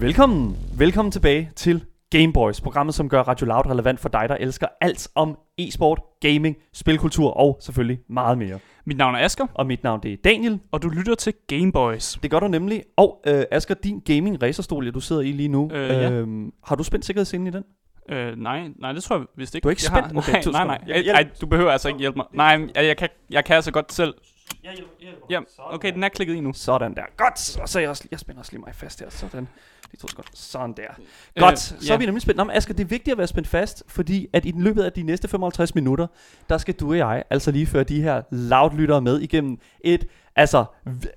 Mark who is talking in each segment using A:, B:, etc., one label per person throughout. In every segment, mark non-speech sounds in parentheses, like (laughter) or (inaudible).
A: Velkommen, velkommen tilbage til Gameboys, programmet som gør Radio Loud relevant for dig, der elsker alt om e-sport, gaming, spilkultur og selvfølgelig meget mere.
B: Mit navn er Asker,
A: Og mit navn det er Daniel.
B: og du lytter til Gameboys.
A: Det gør du nemlig. Og øh, Asger, din gaming racerstol, ja, du sidder i lige nu.
B: Øh, ja.
A: øhm, har du spændt sikkerhedsselen i den?
B: Øh, nej, nej, det tror jeg vist ikke.
A: Du er ikke
B: jeg
A: spændt?
B: Har,
A: Okay,
B: nej, nej, nej. Jeg,
A: Jeg-
B: ej, du behøver altså ikke hjælpe mig. Nej, men jeg, jeg, kan, jeg kan altså godt selv.
A: Jeg.
B: Ja, okay, den er klikket i nu.
A: Sådan der. Godt. Og så er jeg, også, jeg spænder også lige mig fast her. Sådan. De to sekunder. Sådan der. Godt.
B: Øh,
A: så
B: ja.
A: er vi nemlig spændt. Nå, men Asger, det er vigtigt at være spændt fast, fordi at i den løbet af de næste 55 minutter, der skal du og jeg altså lige føre de her loud-lyttere med igennem et altså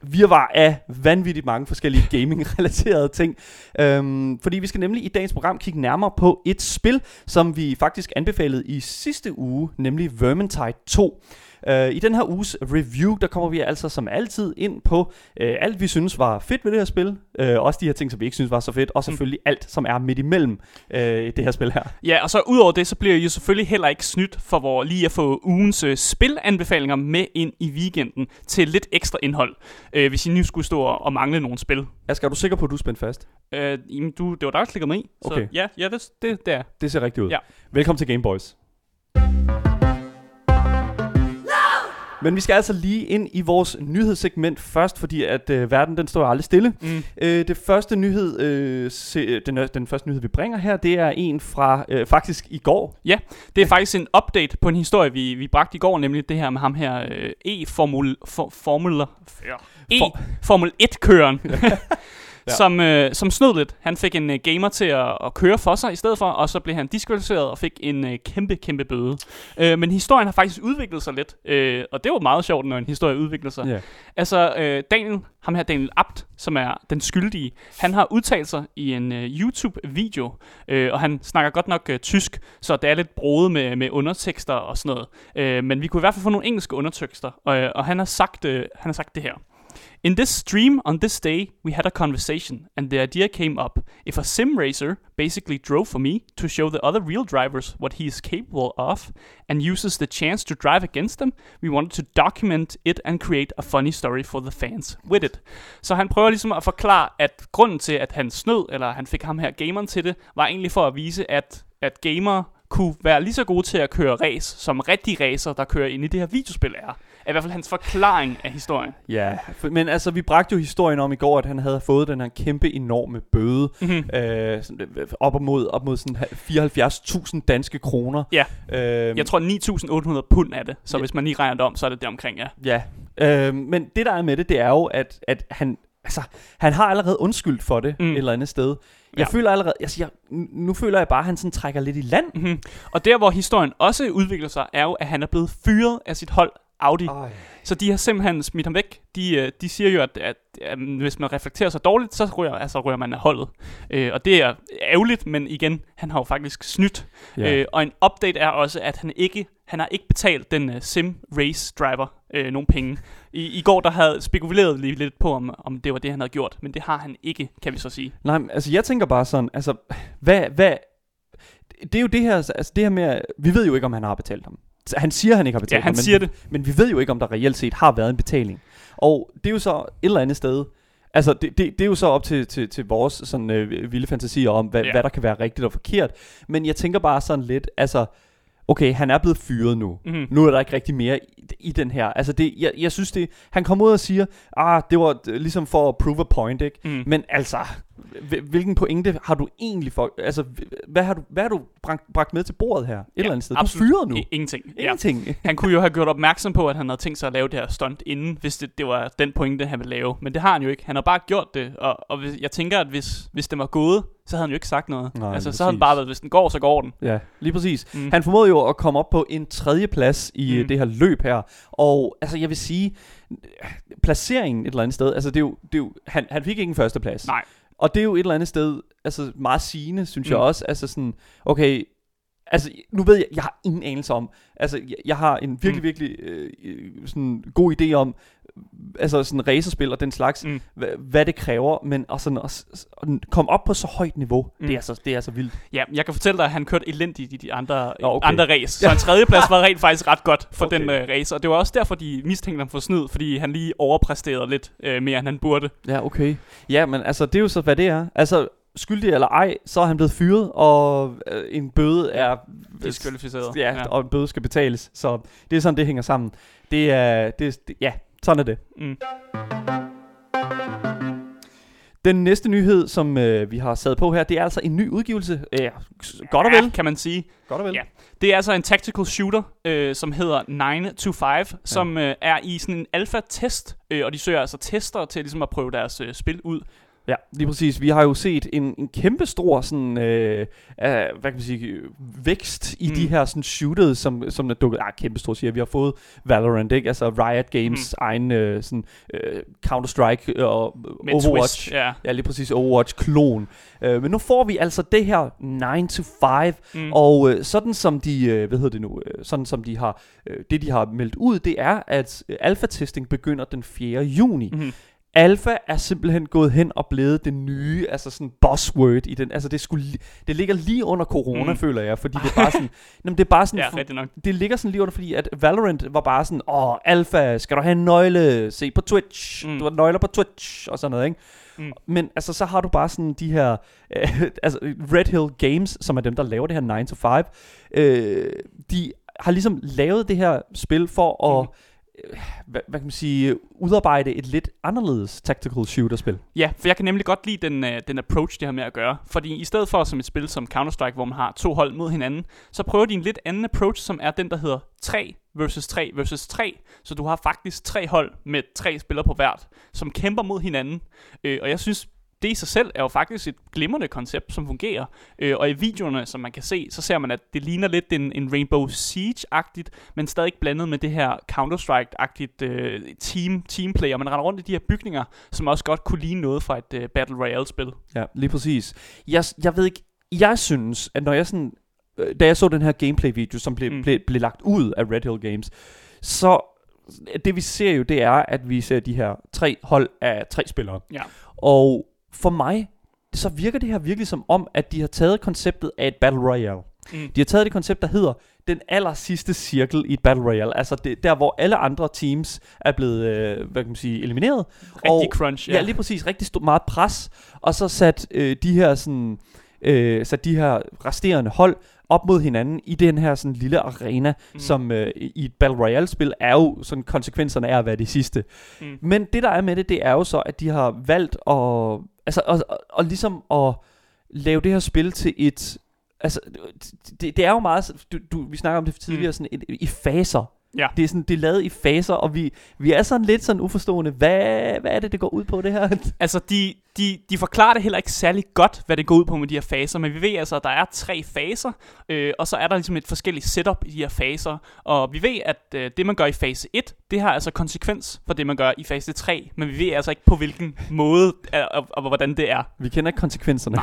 A: virvar af vanvittigt mange forskellige (laughs) gaming-relaterede ting. Øhm, fordi vi skal nemlig i dagens program kigge nærmere på et spil, som vi faktisk anbefalede i sidste uge, nemlig Vermintide 2. Uh, I den her uges review, der kommer vi altså som altid ind på uh, alt, vi synes var fedt ved det her spil. Uh, også de her ting, som vi ikke synes var så fedt. Og selvfølgelig mm. alt, som er midt imellem uh, det her spil her.
B: Ja, og så udover det, så bliver I jo selvfølgelig heller ikke snydt for hvor lige at få ugens øh, spilanbefalinger med ind i weekenden til lidt ekstra indhold, øh, hvis I nu skulle stå og, mangle nogle spil.
A: Asger, er du sikker på, at du er spændt fast?
B: Øh, jamen, du, det var dig, der klikkede mig i. Så
A: Okay.
B: ja, ja det, det, det er.
A: Det ser rigtigt ud.
B: Ja.
A: Velkommen til Gameboys. Men vi skal altså lige ind i vores nyhedssegment først, fordi at øh, verden den står aldrig stille.
B: Mm.
A: Øh, det første nyhed, øh, se, den, den første nyhed vi bringer her, det er en fra øh, faktisk i går.
B: Det er faktisk en update på en historie, vi, vi bragte i går, nemlig det her med ham her øh, E-formul... For, formuler... E,
A: For-
B: Formel 1-køren.
A: Ja.
B: Som, øh, som snød lidt. Han fik en øh, gamer til at, at køre for sig i stedet for, og så blev han diskvalificeret og fik en øh, kæmpe, kæmpe bøde. Øh, men historien har faktisk udviklet sig lidt, øh, og det var meget sjovt, når en historie udvikler sig.
A: Ja.
B: Altså, øh, Daniel, ham her Daniel Abt, som er den skyldige, han har udtalt sig i en øh, YouTube-video, øh, og han snakker godt nok øh, tysk, så det er lidt broet med, med undertekster og sådan noget. Øh, men vi kunne i hvert fald få nogle engelske undertekster, og, øh, og han, har sagt, øh, han har sagt det her. In this stream on this day, we had a conversation, and the idea came up. If a sim racer basically drove for me to show the other real drivers what he is capable of, and uses the chance to drive against them, we wanted to document it and create a funny story for the fans with it. Så han prøver ligesom at forklare, at grunden til, at han snød, eller han fik ham her gameren til det, var egentlig for at vise, at, at gamere kunne være lige så gode til at køre race, som rigtige racer, der kører ind i det her videospil er. Er i hvert fald hans forklaring af historien.
A: Ja, for, men altså vi bragte jo historien om i går, at han havde fået den her kæmpe enorme bøde.
B: Mm-hmm.
A: Øh, op mod, op mod sådan 74.000 danske kroner.
B: Ja.
A: Øh,
B: Jeg tror 9.800 pund er det, så
A: Ja.
B: hvis man lige regner det om, så er det der omkring, ja.
A: Ja, øh, men det der er med det, det er jo, at, at han, altså, han har allerede undskyldt for det
B: Mm.
A: mm. et eller andet sted. Jeg
B: Ja.
A: føler allerede, altså, jeg, nu føler jeg bare, at han sådan trækker lidt i land.
B: Mm-hmm. Og der, hvor historien også udvikler sig, er jo, at han er blevet fyret af sit hold Audi.
A: Ej.
B: Så de har simpelthen smidt ham væk. De, øh, de siger jo, at, at, at hvis man reflekterer sig dårligt, så rører, altså, rører man af holdet. Øh, og det er ærgerligt, men igen, han har jo faktisk snydt.
A: Ja.
B: Øh, og en update er også, at han ikke han har ikke betalt den uh, sim race driver øh, nogen penge. I, I går der havde spekuleret lige lidt på, om, om det var det, han havde gjort, men det har han ikke, kan vi så sige.
A: Nej, men, altså jeg tænker bare sådan, altså, hvad, hvad, det er jo det her, altså det her med, vi ved jo ikke, om han har betalt ham. Han siger, han ikke har betalt
B: Ja, han
A: men,
B: siger det.
A: men vi ved jo ikke, om der reelt set har været en betaling. Og det er jo så et eller andet sted, altså det, det, det er jo så op til, til, til vores sådan øh, vilde fantasier om, hvad,
B: Ja.
A: hvad der kan være rigtigt og forkert. Men jeg tænker bare sådan lidt, altså, okay, han er blevet fyret nu.
B: Mhm.
A: Nu er der ikke rigtig mere i, i den her. Altså det, jeg, jeg synes det, han kommer ud og siger, ah, det var øh, ligesom for at prove a point, ikke?
B: Mm.
A: Men altså, hvilken pointe har du egentlig for, altså, hvad har du, hvad har du bragt, bragt med til bordet her? Et ja, eller andet sted. Du
B: absolut.
A: fyret nu.
B: I, ingenting. Ja.
A: Ingenting.
B: Han kunne jo have gjort opmærksom på, at han havde tænkt sig at lave det her stunt inden, hvis det, det var den pointe, han ville lave. Men det har han jo ikke. Han har bare gjort det, og, og jeg tænker, at hvis, hvis det var gået, så havde han jo ikke sagt noget.
A: Nej,
B: altså, så havde han bare været, hvis den går, så går den.
A: Ja, lige præcis.
B: Mm.
A: Han formåede jo at komme op på en tredje plads i
B: Mm.
A: mm. det her løb her. Og altså, jeg vil sige, placeringen et eller andet sted, altså det er jo, det er jo han, han fik ikke en første plads.
B: Nej.
A: Og det er jo et eller andet sted, altså meget sigende, synes
B: Mm.
A: jeg også. Altså sådan, okay, altså nu ved jeg, jeg har ingen anelse om, altså jeg, jeg har en virkelig,
B: Mm.
A: mm. virkelig øh, øh, sådan god idé om, altså sådan racerspil og den slags,
B: Mm.
A: mm. hvad, det kræver, men og sådan at, at komme op på så højt niveau,
B: Mm.
A: mm. det, er så, det er så vildt.
B: Ja, jeg kan fortælle dig, at han kørte elendigt i de andre,
A: Nå, okay.
B: andre race. Så en tredjeplads var rent faktisk ret godt for
A: Okay.
B: den uh, race. Og det var også derfor, de mistænkte ham for snyd, fordi han lige overpræsterede lidt uh, mere, end han burde.
A: Ja, okay. Ja, men altså, det er jo så, hvad det er. Altså, skyldig eller ej, så er han blevet fyret, og øh, en bøde er...
B: Diskvalificeret.
A: Ja, ja, og en bøde skal betales. Så det er sådan, det hænger sammen. Det er... Det, det, ja, sådan er det.
B: Mm.
A: Den næste nyhed, som øh, vi har sat på her, det er altså en ny udgivelse. Ja, godt og vel.
B: Ja, kan man sige.
A: Godt og vel.
B: Ja. Det er altså en tactical shooter, øh, som hedder 9 to 5, som øh, er i sådan en alpha-test, øh, og de søger altså tester til ligesom at prøve deres øh, spil ud.
A: Ja, lige præcis. Vi har jo set en, en kæmpe stor sådan, øh, øh, hvad kan man sige, vækst i mm. de her sådan shooters, som, som er dukket, ah, kæmpe stor siger vi har fået Valorant, ikke? Altså Riot Games mm. egen øh, sådan, øh, Counter-Strike og
B: Med
A: Overwatch.
B: Twist, ja.
A: Ja, lige præcis Overwatch-klon. Øh, men nu får vi altså det her 9 to 5,
B: Mm.
A: og øh, sådan som de, øh, hvad hedder det nu, øh, sådan som de har, øh, det de har meldt ud, det er, at øh, alpha-testing begynder den 4. juni.
B: Mm-hmm.
A: Alpha er simpelthen gået hen og blevet det nye, altså sådan buzzword i den, altså det, skulle, det ligger lige under corona,
B: Mm.
A: mm. føler jeg, fordi det er bare sådan, (laughs) jamen det er bare sådan,
B: Ja, nok.
A: det ligger sådan lige under, fordi at Valorant var bare sådan, åh, Alpha, skal du have en nøgle, se på Twitch,
B: Mm.
A: mm. du har nøgler på Twitch, og sådan noget, ikke?
B: Mm.
A: Men altså, så har du bare sådan de her, øh, (laughs) altså Red Hill Games, som er dem, der laver det her 9 to 5, øh, de har ligesom lavet det her spil for at, øh, Øh, hvad, hvad kan man sige, udarbejde et lidt anderledes tactical shooter-spil.
B: Ja, for jeg kan nemlig godt lide den, øh, den approach, det har med at gøre. Fordi i stedet for som et spil som Counter-Strike, hvor man har to hold mod hinanden, så prøver de en lidt anden approach, som er den, der hedder 3 versus 3 versus 3. Så du har faktisk tre hold med tre spillere på hvert, som kæmper mod hinanden. Øh, og jeg synes, det i sig selv er jo faktisk et glimrende koncept, som fungerer. Øh, og i videoerne, som man kan se, så ser man, at det ligner lidt en, en Rainbow Siege-agtigt, men stadig blandet med det her Counter-Strike-agtigt øh, team, teamplay. Og man render rundt i de her bygninger, som også godt kunne ligne noget fra et øh, Battle Royale-spil.
A: Ja, lige præcis. Jeg, jeg ved ikke, jeg synes, at når jeg sådan, øh, da jeg så den her gameplay-video, som blev,
B: Mm.
A: mm. blev, blev lagt ud af Red Hill Games, så det vi ser jo, det er, at vi ser de her tre hold af tre spillere.
B: Ja.
A: Og for mig, så virker det her virkelig som om, at de har taget konceptet af et Battle Royale.
B: Mm.
A: De har taget det koncept, der hedder den aller sidste cirkel i et Battle Royale. Altså det, der, hvor alle andre teams er blevet, øh, hvad kan man sige, elimineret.
B: Rigtig
A: Og-
B: crunch,
A: Ja, lige præcis. Rigtig stort, meget pres. Og så sat øh, de her sådan, øh, sat de her resterende hold op mod hinanden i den her sådan lille arena,
B: Mm.
A: som øh, i et Battle Royale-spil er jo sådan konsekvenserne af at være det sidste.
B: Mm.
A: Men det der er med det, det er jo så, at de har valgt at, altså, og, og, og ligesom at lave det her spil til et, altså, det, det er jo meget, du, du, vi snakker om det tidligere,
B: Mm.
A: sådan et, i faser.
B: Ja.
A: Det er, sådan, det er lavet i faser, og vi, vi er sådan lidt sådan uforstående. Hvad, hvad er det, det går ud på, det her?
B: Altså, de, de, de forklarer det heller ikke særlig godt, hvad det går ud på med de her faser, men vi ved altså, at der er tre faser, øh, og så er der ligesom et forskelligt setup i de her faser, og vi ved, at øh, det, man gør i fase 1, det har altså konsekvens for det, man gør i fase 3, men vi ved altså ikke på hvilken måde, og, og, og hvordan det er.
A: Vi kender ikke konsekvenserne.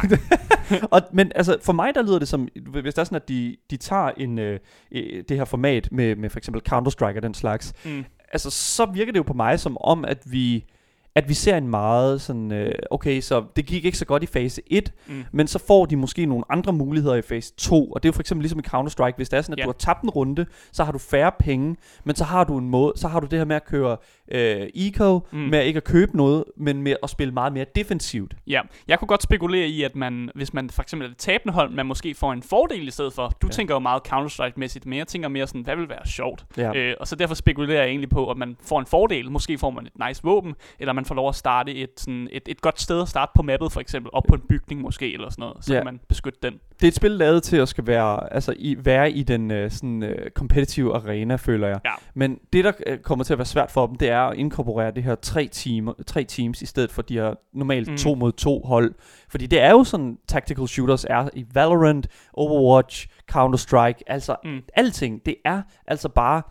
A: (laughs) og, men altså, for mig der lyder det som, hvis det er sådan, at de, de tager en, øh, øh, det her format med, med for eksempel Counter-Strike og den slags,
B: Mm.
A: altså så virker det jo på mig som om, at vi at vi ser en meget sådan, øh, okay, så det gik ikke så godt i fase 1,
B: Mm.
A: men så får de måske nogle andre muligheder i fase 2, og det er jo for eksempel ligesom i Counter-Strike, hvis det er sådan, at
B: Ja.
A: du har tabt en runde, så har du færre penge, men så har du en måde, så har du det her med at køre øh, eco,
B: Mm.
A: med ikke at købe noget, men med at spille meget mere defensivt.
B: Ja, jeg kunne godt spekulere i, at man, hvis man for eksempel er et tabende hold, man måske får en fordel i stedet for. Du. Ja. tænker jo meget Counter-Strike-mæssigt, men jeg tænker mere sådan, hvad vil være sjovt?
A: Ja.
B: Øh, og så derfor spekulerer jeg egentlig på, at man får en fordel. Måske får man et nice våben, eller man får lov at starte et, sådan et, et godt sted at starte på mappet, for eksempel op på en bygning måske, eller sådan noget. Så
A: Ja.
B: kan man beskytte den.
A: Det er et spil lavet til at skal være, altså i, være i den øh, sådan, øh, competitive arena, føler jeg.
B: Ja.
A: Men det, der øh, kommer til at være svært for dem, det er at inkorporere det her tre, timer, tre teams, i stedet for de her normalt
B: Mm.
A: to mod to hold. Fordi det er jo sådan, tactical shooters er i Valorant, Overwatch, Counter-Strike, altså
B: Mm.
A: alting. Det er altså bare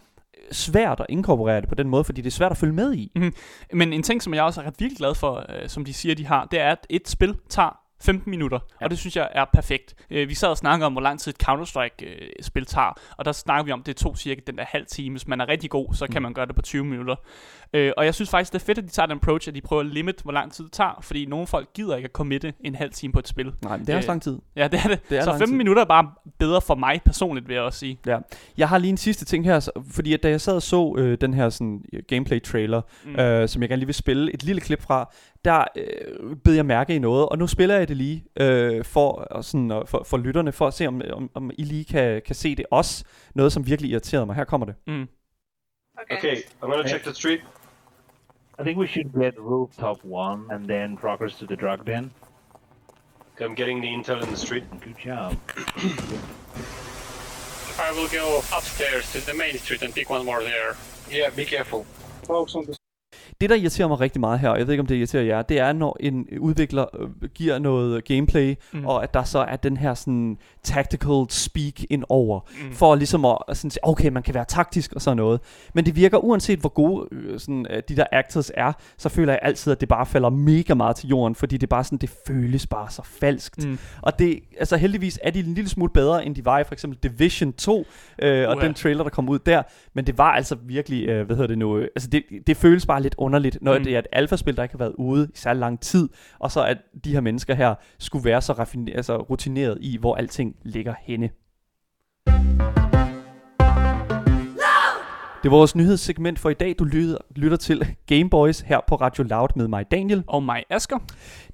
A: svært at inkorporere det på den måde, fordi det er svært at følge med i. Mm-hmm.
B: Men en ting, som jeg også er ret virkelig glad for, øh, som de siger, de har, det er, at et spil tager 15 minutter, ja.
A: Ja.
B: og det synes jeg er perfekt. Øh, vi sad og snakkede om, hvor lang tid et Counter-Strike-spil tager, og der snakker vi om, det tog cirka den der halv time. Hvis man er rigtig god, så kan
A: Mm.
B: man gøre det på 20 minutter. Øh, og jeg synes faktisk, det er fedt, at de tager den approach, at de prøver at limit, hvor lang tid det tager, fordi nogle folk gider ikke at committe en halv time på et spil.
A: Nej, men det er også
B: Øh,
A: lang tid.
B: Ja, det er det.
A: Det er
B: så
A: lang
B: 15
A: tid.
B: minutter er bare bedre for mig personligt, vil jeg også sige.
A: Jeg har lige en sidste ting her, fordi at da jeg sad og så øh, den her sådan, gameplay-trailer,
B: mm.
A: øh, som jeg gerne lige vil spille et lille klip fra, der øh, bed jeg mærke i noget, og nu spiller jeg det lige øh, for, og sådan, og for, for lytterne, for at se, om, om, om I lige kan, kan se det også. Noget, som virkelig irriterede mig. Her kommer det.
B: Mm.
C: Okay, I'm gonna check the street.
D: I think we should get rooftop one and then progress to the drug den.
C: I'm getting the intel in the street.
D: Good job.
E: I will go upstairs to the main street and pick one more there.
C: Yeah, be careful.
F: Folks on the
A: Det, der irriterer mig rigtig meget her, og jeg ved ikke, om det irriterer jer, det er, når en udvikler øh, giver noget gameplay, mm. og at der så er den her sådan tactical speak ind over, mm. for ligesom at at sådan sige, okay, man kan være taktisk og sådan noget. Men det virker, uanset hvor gode øh, sådan, øh, de der actors er, så føler jeg altid, at det bare falder mega meget til jorden, fordi det bare sådan, det føles bare så falskt.
B: Mm.
A: Og det, altså heldigvis er de en lille smule bedre, end de var i for eksempel Division 2, øh, og
B: Uha.
A: den trailer, der kom ud der. Men det var altså virkelig, øh, hvad hedder det nu, øh, altså det, det føles bare lidt underligt, når
B: Mm.
A: det er et alfaspil, der ikke har været ude i særlig lang tid, og så at de her mennesker her skulle være så raffine, altså rutineret i, hvor alting ligger henne. Det var vores nyhedssegment for i dag. Du lytter, lytter til Gameboys her på Radio Loud med mig, Daniel.
B: Og mig, Asker.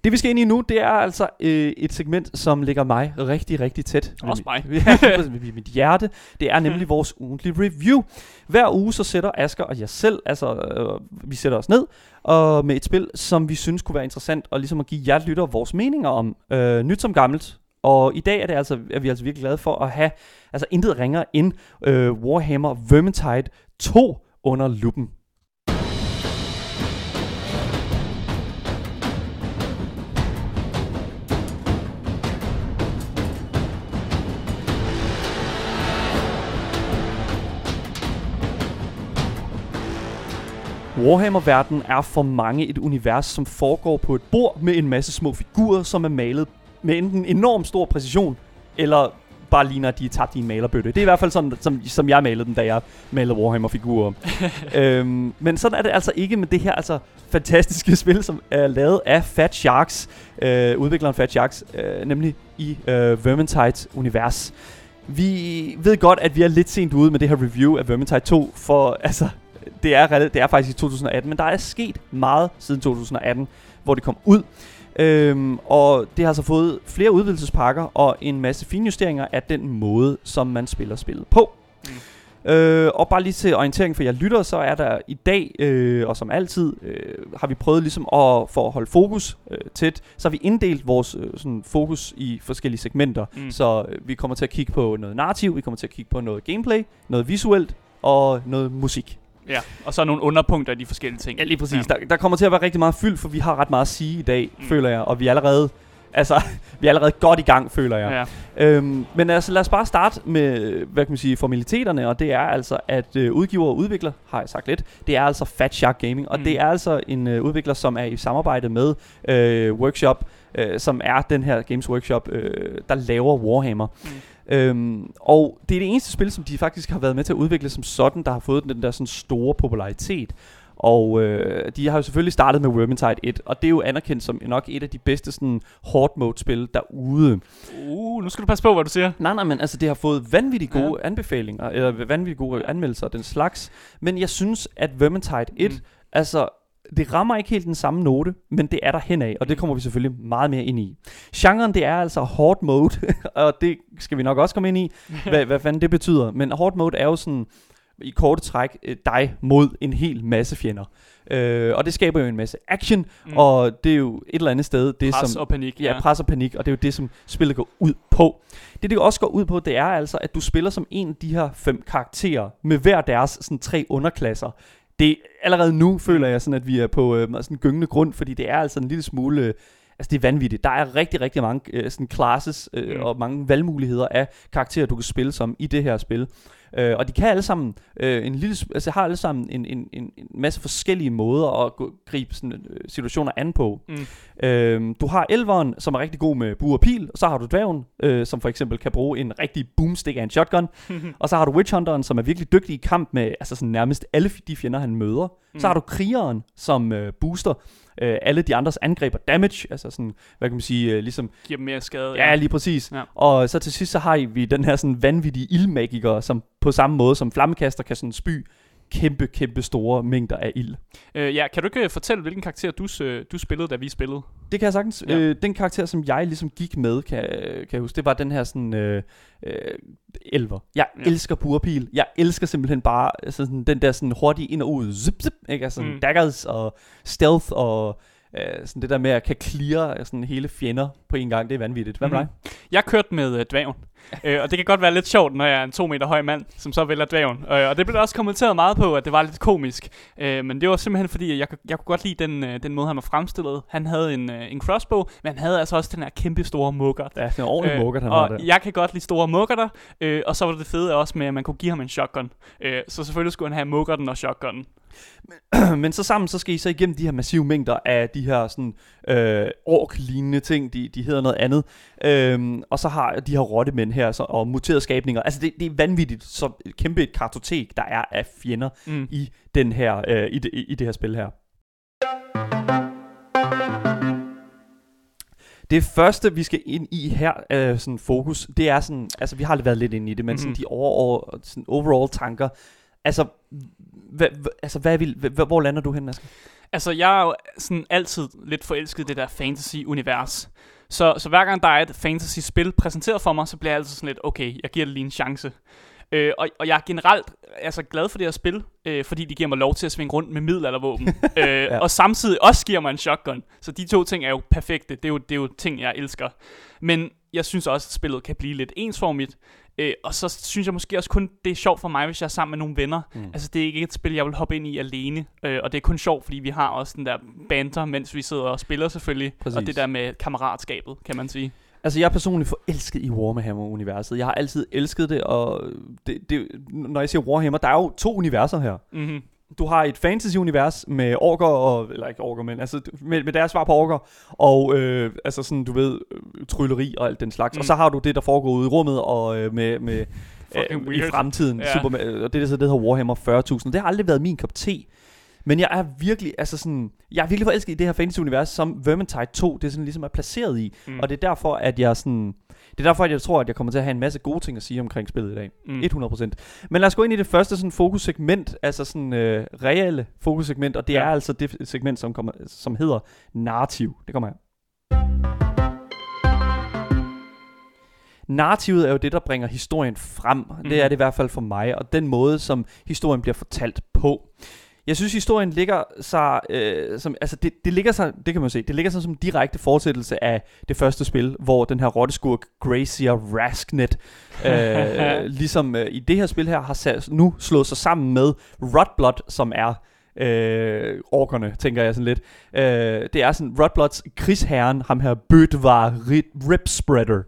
A: Det vi skal ind i nu, det er altså øh, et segment, som ligger mig rigtig, rigtig tæt.
B: Også mig. (laughs)
A: Ja, ved (laughs) mit hjerte. Det er nemlig vores ugentlige review. Hver uge så sætter Asker og jeg selv, altså øh, vi sætter os ned og med et spil, som vi synes kunne være interessant, og ligesom at give jer lytter vores meninger om, øh, nyt som gammelt. Og i dag er, det altså, er vi altså virkelig glade for at have altså intet ringer end øh, Warhammer Vermintide 2 under luppen. Warhammer-verdenen er for mange et univers, som foregår på et bord med en masse små figurer, som er malet med enten enorm stor præcision, eller bare ligner, at de er tabt i en malerbøtte. Det er i hvert fald sådan, som, som jeg malede dem, da jeg malede Warhammer-figurer. (laughs) øhm, men sådan er det altså ikke med det her altså fantastiske (laughs) spil, som er lavet af Fat Sharks, øh, udvikleren Fat Sharks, øh, nemlig i øh, Vermintides univers. Vi ved godt, at vi er lidt sent ude med det her review af Vermintide 2, for altså, det er, det er faktisk i 2018, men der er sket meget siden 2018, hvor det kom ud. Øhm, og det har så fået flere udvidelsespakker og en masse finjusteringer af den måde, som man spiller spillet på. Mm. Øh, og bare lige til orientering for jer lytter, så er der i dag, øh, og som altid, øh, har vi prøvet ligesom at, for at holde fokus øh, tæt, så har vi inddelt vores øh, sådan fokus i forskellige segmenter.
B: Mm.
A: Mm. Så øh, vi kommer til at kigge på noget narrativ, vi kommer til at kigge på noget gameplay, noget visuelt og noget musik.
B: Ja, og så nogle underpunkter af de forskellige ting.
A: Ja, lige præcis. Ja. Der, der kommer til at være rigtig meget fyld, for vi har ret meget at sige i dag,
B: Mm.
A: føler jeg. Og vi er allerede, altså, (laughs) vi er allerede godt i gang, føler jeg.
B: Ja.
A: Øhm, men altså, lad os bare starte med, hvad kan man sige, formaliteterne, og det er altså, at øh, udgiver og udvikler, har jeg sagt lidt, det er altså Fat Shark Gaming, og
B: mm.
A: det er altså en øh, udvikler, som er i samarbejde med øh, Workshop, øh, som er den her Games Workshop, øh, der laver Warhammer.
B: Mm.
A: Øhm, og det er det eneste spil, som de faktisk har været med til at udvikle som sådan, der har fået den der sådan store popularitet. Og øh, de har jo selvfølgelig startet med Vermintide 1, og det er jo anerkendt som nok et af de bedste sådan hard mode spil derude.
B: Uh, nu skal du passe på, hvad du siger.
A: Nej, nej, men altså det har fået vanvittigt gode ja. anbefalinger, eller vanvittigt gode anmeldelser, den slags. Men jeg synes, at Vermintide 1,
B: Mm.
A: mm. altså det rammer ikke helt den samme note, men det er der henad, og det kommer vi selvfølgelig meget mere ind i. Genren, det er altså hard mode, (laughs) og det skal vi nok også komme ind i, (laughs) hvad, hvad fanden det betyder. Men hard mode er jo sådan, i korte træk, øh, dig mod en hel masse fjender. Øh, og det skaber jo en masse action,
B: Mm.
A: mm. og det er jo et eller andet sted, det
B: Pres
A: som...
B: og panik.
A: Ja, pres og panik, og det er jo det, som spillet går ud på. Det, det også går ud på, det er altså, at du spiller som en af de her fem karakterer, med hver deres sådan, tre underklasser. Det allerede nu føler jeg sådan, at vi er på øh, sådan en gyngende grund, fordi det er altså en lille smule... Øh, altså det er vanvittigt. Der er rigtig, rigtig mange øh, sådan classes øh,
B: mm.
A: og mange valgmuligheder af karakterer, du kan spille som i det her spil. Øh, og de kan alle sammen øh, en lille, altså har alle sammen en, en, en, en masse forskellige måder at gå, gribe sådan, øh, situationer an på.
B: Mm.
A: Øhm, du har elveren, som er rigtig god med bue og pil, og så har du dværgen, øh, som for eksempel kan bruge en rigtig boomstick af en shotgun, (laughs) og så har du witchhunteren, som er virkelig dygtig i kamp med altså sådan nærmest alle de fjender, han møder. Mm. Så har du krigeren, som øh, booster øh, alle de andres angreb og damage, altså sådan, hvad kan man sige, øh, ligesom
B: Giver dem mere skade.
A: Ja, lige præcis.
B: Ja.
A: Ja. Og så til sidst så har vi den her sådan vanvittige ildmagiker, som på samme måde som flammekaster kan sådan spy kæmpe, kæmpe store mængder af ild.
B: Øh, ja, kan du ikke øh, fortælle, hvilken karakter du, øh, du spillede, da vi spillede?
A: Det kan jeg sagtens.
B: Ja.
A: Øh, den karakter, som jeg ligesom gik med, kan, kan jeg huske, det var den her sådan... Øh, øh, elver. Jeg
B: Ja.
A: elsker burpil. Jeg elsker simpelthen bare altså sådan, den der sådan hurtige ind og ud. Zip, zip, ikke? Altså
B: mm.
A: daggers og stealth og øh, sådan det der med at kan clear sådan hele fjender på en gang. Det er vanvittigt. Hvad med
B: Mhm.
A: dig?
B: Jeg kørte med øh, dværgen. (laughs) øh, og det kan godt være lidt sjovt, når jeg er en to meter høj mand, som så vælger dværgen. Øh, og det blev der også kommenteret meget på, at det var lidt komisk. Øh, men det var simpelthen fordi, at jeg, kunne- jeg kunne godt lide den, øh, den måde, han var fremstillet. Han havde en, øh, en crossbow, men han havde altså også den her kæmpe store mugger.
A: Ja, det er en ordentlig øh, mukker, han
B: og
A: der.
B: jeg kan godt lide store muggerter, øh, og så var det fede også med, at man kunne give ham en shotgun. Øh, så selvfølgelig skulle han have muggerten og shotgunnen. (clears throat)
A: Men så sammen, så skal I så igennem de her massive mængder af de her sådan øh, ork-lignende ting, de, de hedder noget andet. Øhm, og så har de her rottemænd her, så, og muterede skabninger. Altså det, det er vanvittigt, så kæmpe et kartotek, der er af fjender
B: Mm.
A: i, den her, øh, i, det, i, det her spil her. Det første, vi skal ind i her, øh, sådan fokus, det er sådan, altså vi har været lidt inde i det, men mm-hmm. sådan
B: Mhm.
A: de over, over, sådan overall tanker. Altså, hvad, altså hvad vil, hvad, hvor lander du hen, Asger?
B: Altså, jeg er jo sådan altid lidt forelsket i det der fantasy-univers. Så, så hver gang der er et fantasy-spil præsenteret for mig, så bliver jeg altid sådan lidt, okay, jeg giver det lige en chance. Øh, og, og jeg er generelt altså, glad for det her spil, øh, fordi de giver mig lov til at svinge rundt med middelaldervåben. (laughs) øh, ja. Og samtidig også giver mig en shotgun. Så de to ting er jo perfekte. Det er jo, det er jo ting, jeg elsker. Men jeg synes også, at spillet kan blive lidt ensformigt. Øh, og så synes jeg måske også kun, det er sjovt for mig, hvis jeg er sammen med nogle venner. Mm. Altså, det er ikke et spil, jeg vil hoppe ind i alene. Øh, og det er kun sjovt, fordi vi har også den der banter, mens vi sidder og spiller selvfølgelig.
A: Præcis.
B: Og det der med kammeratskabet, kan man sige.
A: Altså, jeg er personligt forelsket i Warhammer-universet. Jeg har altid elsket det, og det, det, når jeg siger Warhammer, der er jo to universer her.
B: Mm-hmm.
A: Du har et fantasy-univers med orker, og, eller ikke orker, men altså med, med deres svar på orker, og øh, altså sådan, du ved, øh, trylleri og alt den slags.
B: Mm.
A: Og så har du det, der foregår ude i rummet, og øh, med, med øh, i fremtiden,
B: ja.
A: super, og det, der så det hedder Warhammer 40.000. Det har aldrig været min kop te. Men jeg er virkelig, altså sådan, jeg er virkelig forelsket i det her fantasy-univers, som Vermintide 2, det er sådan ligesom er placeret i.
B: Mm.
A: Og det er derfor, at jeg sådan, det er derfor, at jeg tror, at jeg kommer til at have en masse gode ting at sige omkring spillet i dag.
B: Mm.
A: Mm. 100%. Men lad os gå ind i det første sådan fokussegment, altså sådan øh, reelle fokussegment, og det
B: Ja.
A: er altså det segment, som, kommer, som hedder narrativ. Det kommer her. Narrativet er jo det, der bringer historien frem. Mm.
B: Mhm.
A: Det er det i hvert fald for mig, og den måde, som historien bliver fortalt på. Jeg synes, historien ligger sig, øh, som, altså det, det ligger sig, det kan man se, det ligger sig som en direkte fortsættelse af det første spil, hvor den her rotteskurk Gracia Rasknet, øh, (laughs) ligesom øh, i det her spil her, har sat, nu slået sig sammen med Rotblood, som er øh, orkerne, tænker jeg sådan lidt. Øh, det er sådan, Rotbloods krigsherren, ham her Bødvar Rip- Ripspreader.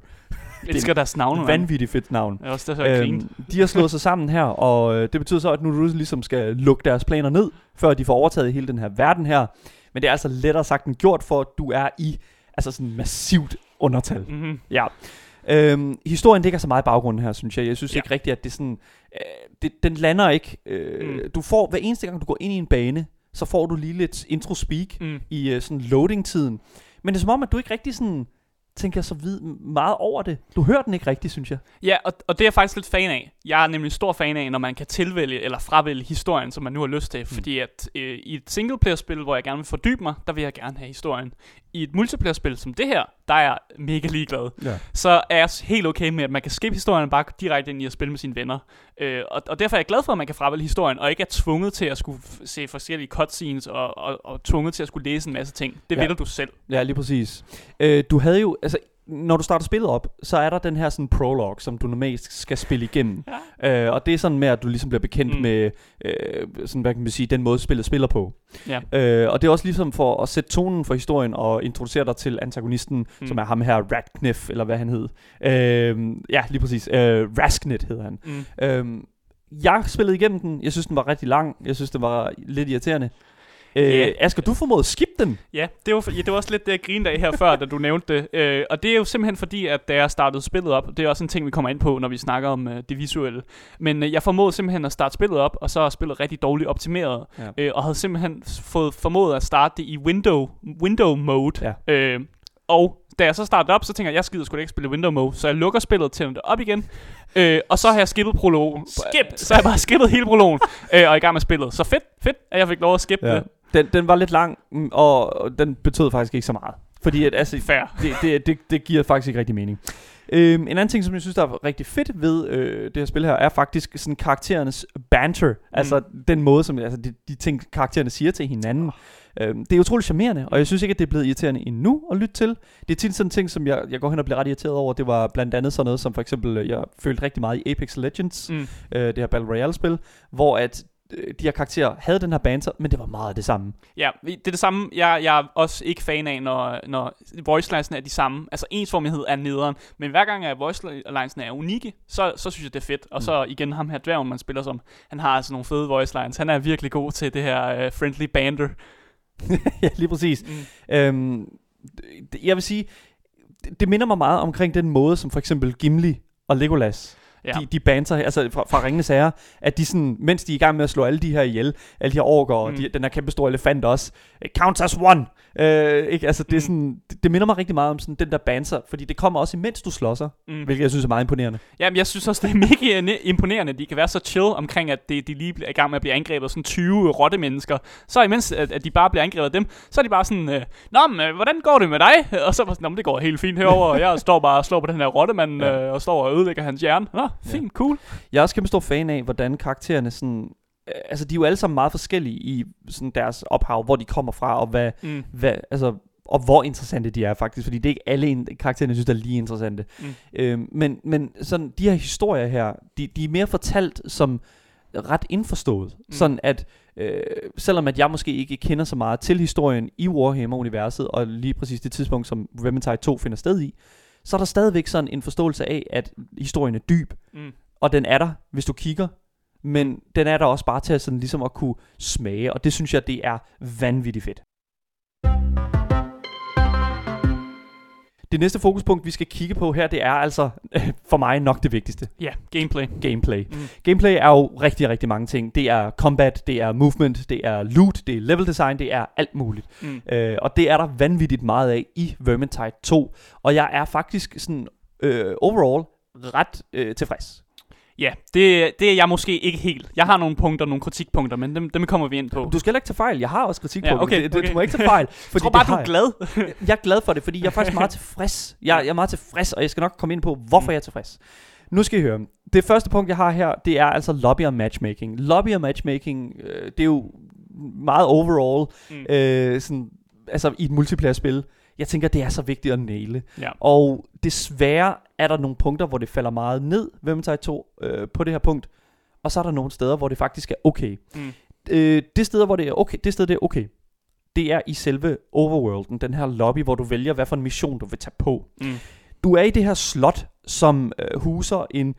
B: Jeg elsker deres navne, mand.
A: Vanvittigt fedt navn.
B: Det er også det, øhm,
A: de har slået sig sammen her, og øh, det betyder så, at nu du ligesom skal lukke deres planer ned, før de får overtaget hele den her verden her. Men det er altså lettere sagt end gjort, for at du er i altså sådan massivt undertal.
B: Mm-hmm.
A: Ja. Øhm, historien ligger så meget i baggrunden her, synes jeg. Jeg synes
B: Ja.
A: ja. ikke rigtigt, at det sådan... Øh, det, den lander ikke... Øh,
B: mm.
A: Du får, hver eneste gang du går ind i en bane, så får du lige lidt intro-speak
B: Mm.
A: i øh, sådan loading-tiden. Men det er som om, at du ikke rigtig sådan tænker så vid meget over det. Du hører den ikke rigtigt, synes jeg.
B: Ja, og, og det er jeg faktisk lidt fan af. Jeg er nemlig stor fan af, når man kan tilvælge eller fravælge historien, som man nu har lyst til. Mm. Fordi at øh, i et singleplayer-spil, hvor jeg gerne vil fordybe mig, der vil jeg gerne have historien. I et multiplayer-spil som det her, der er jeg mega ligeglad.
A: Ja.
B: Så er jeg helt okay med, at man kan skippe historien og bare gå direkte ind i at spille med sine venner. Øh, og, og derfor er jeg glad for, at man kan fravælge historien, og ikke er tvunget til at skulle se forskellige cutscenes, og, og, og tvunget til at skulle læse en masse ting. Det
A: Ja.
B: vælger du selv.
A: Ja, lige præcis. Øh, du havde jo, altså, når du starter spillet op, så er der den her sådan prolog, som du normalt skal spille igennem. Ja. Øh, og det er sådan med, at du ligesom bliver bekendt
B: Mm.
A: med, øh, sådan, hvad kan man sige, den måde spillet spiller på.
B: Ja.
A: Øh, og det er også ligesom for at sætte tonen for historien og introducere dig til antagonisten,
B: Mm.
A: som er ham her, Radcliffe, eller hvad han hed. Øh, ja, lige præcis. Øh, Rasknet hedder han.
B: Mm.
A: Øh, jeg spillede igennem den. Jeg synes, den var rigtig lang. Jeg synes, den var lidt irriterende. Øh,
B: Ja.
A: Asger, du formåede at skippe den.
B: Ja, det var, ja, det var også lidt det, jeg grinede af her før, da du nævnte det. Øh, og det er jo simpelthen fordi, at da jeg startede spillet op, det er også en ting, vi kommer ind på, når vi snakker om øh, det visuelle. Men øh, jeg formåede simpelthen at starte spillet op, og så er spillet rigtig dårligt optimeret.
A: Ja.
B: Øh, og havde simpelthen fået formået at starte det i window, window mode.
A: Ja.
B: Øh, og da jeg så startede op, så tænker jeg, jeg skider sgu da ikke spille Window Mode, så jeg lukker spillet, tænder det op igen, øh, og så har jeg skippet prologen.
A: Skipped. (laughs)
B: Så har jeg bare skippet hele prologen, øh, og er i gang med spillet. Så fedt, fedt, at jeg fik lov at skippe
A: Ja.
B: det.
A: Den, den var lidt lang, mm, og og den betød faktisk ikke så meget. Fordi at, altså,
B: Fair.
A: det, det, det, det giver faktisk ikke rigtig mening. Øhm, en anden ting, som jeg synes, der er rigtig fedt ved øh, det her spil her, er faktisk sådan karakterernes banter. Mm. Altså den måde, som altså, de, de ting, karaktererne siger til hinanden. Øhm, det er utroligt charmerende, og jeg synes ikke, at det er blevet irriterende endnu at lytte til. Det er tit sådan en ting, som jeg, jeg går hen og bliver ret irriteret over. Det var blandt andet sådan noget, som for eksempel, øh, jeg følte rigtig meget i Apex Legends,
B: Mm.
A: øh, det her Battle Royale-spil, hvor at de her karakterer havde den her banter, men det var meget det samme.
B: Ja, det er det samme. Jeg, jeg er også ikke fan af, når, når voice linesene er de samme. Altså ensformighed er nederen. Men hver gang at voice linesene er unikke, så, så synes jeg, det er fedt. Og så igen ham her dværgen, man spiller som. Han har altså nogle fede voice lines. Han er virkelig god til det her uh, friendly banter. (laughs)
A: ja, lige præcis.
B: Mm.
A: Øhm, jeg vil sige, det, det minder mig meget omkring den måde, som for eksempel Gimli og Legolas,
B: Ja.
A: de, de banter, altså fra, fra Ringenes Herre, at de sådan, mens de er i gang med at slå alle de her ihjel, alle de her orker, og
B: Mm.
A: de, den her kæmpe store elefant også, counts as one. Øh, ikke? Altså, det, er
B: Mm.
A: sådan, det, det minder mig rigtig meget om sådan, den der banter, fordi det kommer også imens du slåsser,
B: Mm.
A: hvilket jeg synes er meget imponerende.
B: Jamen, jeg synes også, det er mega ne- imponerende, at de kan være så chill omkring, at de, de lige er i gang med at blive angrebet af sådan 20 rotte mennesker. Så imens, at, at de bare bliver angrebet af dem, så er de bare sådan, øh, Nå, men, øh, hvordan går det med dig? (laughs) Og så var sådan, Nå, men det går helt fint herover. og jeg står bare og slår på den her rottemand,
A: Ja.
B: øh, og står og ødelægger hans hjerne. Nå, fint, cool.
A: Jeg er også kæmpe stor fan af, hvordan karaktererne sådan, øh, altså de er jo alle sammen meget forskellige i sådan deres ophav, hvor de kommer fra, og hvad,
B: Mm.
A: hvad, altså, og hvor interessante de er faktisk, fordi det er ikke alle en- karaktererne, jeg synes, der er lige interessante.
B: Mm.
A: Øhm, men, men sådan, de her historier her, de, de er mere fortalt som ret indforstået. Mm. Sådan at, øh, selvom at jeg måske ikke kender så meget til historien i Warhammer-universet, og lige præcis det tidspunkt, som Vermintide 2 finder sted i, så er der stadigvæk sådan en forståelse af, at historien er dyb,
B: Mm.
A: og den er der, hvis du kigger, men den er der også bare til at, sådan, ligesom at kunne smage, og det synes jeg, det er vanvittigt fedt. Det næste fokuspunkt, vi skal kigge på her, det er altså for mig nok det vigtigste.
B: Ja, gameplay.
A: Gameplay.
B: Mm.
A: Gameplay er jo rigtig, rigtig mange ting. Det er combat, det er movement, det er loot, det er level design, det er alt muligt.
B: Mm.
A: Øh, og det er der vanvittigt meget af i Vermintide 2. Og jeg er faktisk sådan øh, overall ret øh, tilfreds.
B: Ja, det, det er jeg måske ikke helt. Jeg har nogle punkter, nogle kritikpunkter, men dem, dem kommer vi ind på.
A: Du skal heller ikke tage fejl. Jeg har også kritik på
B: Ja, okay, okay.
A: Du må ikke tage fejl. (laughs)
B: jeg
A: Fordi
B: tror bare, du er
A: jeg.
B: glad.
A: jeg er glad for det, fordi jeg er faktisk meget tilfreds. Jeg, jeg er meget tilfreds, og jeg skal nok komme ind på, hvorfor jeg er tilfreds. Nu skal I høre. Det første punkt, jeg har her, det er altså lobby og matchmaking. Lobby og matchmaking, øh, det er jo meget overall,
B: Mm.
A: øh, sådan, altså i et multiplayer-spil. Jeg tænker, det er så vigtigt at næle.
B: Ja.
A: Og desværre er der nogle punkter, hvor det falder meget ned, Vermintide 2, øh, på det her punkt. Og så er der nogle steder, hvor det faktisk er okay.
B: Mm.
A: Øh, det sted, hvor det er okay, det sted, det er okay, det er i selve overworlden, den her lobby, hvor du vælger, hvad for en mission du vil tage på.
B: Mm.
A: Du er i det her slot, som øh, huser en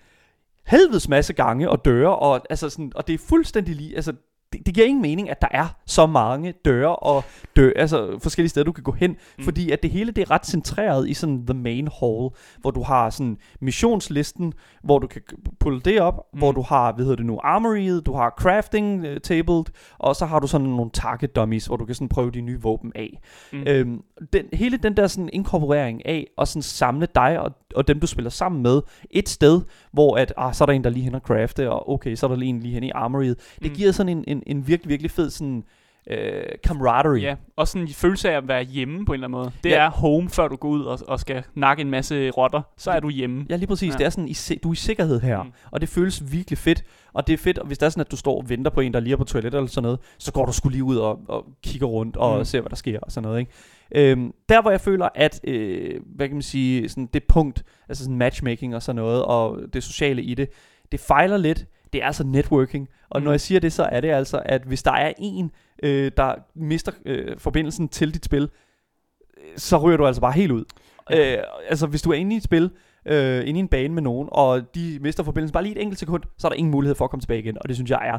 A: helvedes masse gange og døre, og, altså sådan, og det er fuldstændig lige, altså det, det giver ingen mening, at der er så mange døre og dør, altså forskellige steder, du kan gå hen,
B: Mm.
A: fordi at det hele det er ret centreret i sådan the main hall, hvor du har sådan missionslisten, hvor du kan pulle det op,
B: Mm.
A: hvor du har, hvad hedder det nu, armoryet, du har crafting uh, table, og så har du sådan nogle target dummies, hvor du kan sådan prøve de nye våben af.
B: Mm.
A: Øhm, den, hele den der sådan inkorporering af at sådan samle dig og, og dem du spiller sammen med et sted, hvor at ah, så er der en der er lige hen og crafte, og okay, så er der lige en lige hen i armoryet. Det
B: mm.
A: giver sådan en, en, en virkelig virkelig fed sådan øh, camaraderie.
B: Ja, og sådan en følelse af at være hjemme på en eller anden måde. Det
A: Ja.
B: er home, før du går ud og, og skal nakke en masse rotter. Så er du hjemme.
A: Ja, lige præcis.
B: Ja.
A: Det er sådan, i, du er i sikkerhed her,
B: Mm.
A: og det føles virkelig fedt. Og det er fedt, og hvis det er sådan, at du står og venter på en, der lige er på toilettet eller sådan noget, så går du skulle lige ud og, og kigger rundt og
B: mm.
A: ser, hvad der sker og sådan noget. Ikke? Øhm, der, hvor jeg føler, at øh, hvad kan man sige, sådan det punkt, altså sådan matchmaking og sådan noget, og det sociale i det, det fejler lidt. Det er altså networking. Og
B: Mm.
A: når jeg siger det, så er det altså, at hvis der er en, øh, der mister øh, forbindelsen til dit spil, øh, så ryger du altså bare helt ud.
B: Ja.
A: Øh, altså hvis du er inde i et spil, øh, inde i en bane med nogen, og de mister forbindelsen bare lige et enkelt sekund, så er der ingen mulighed for at komme tilbage igen, og det synes jeg er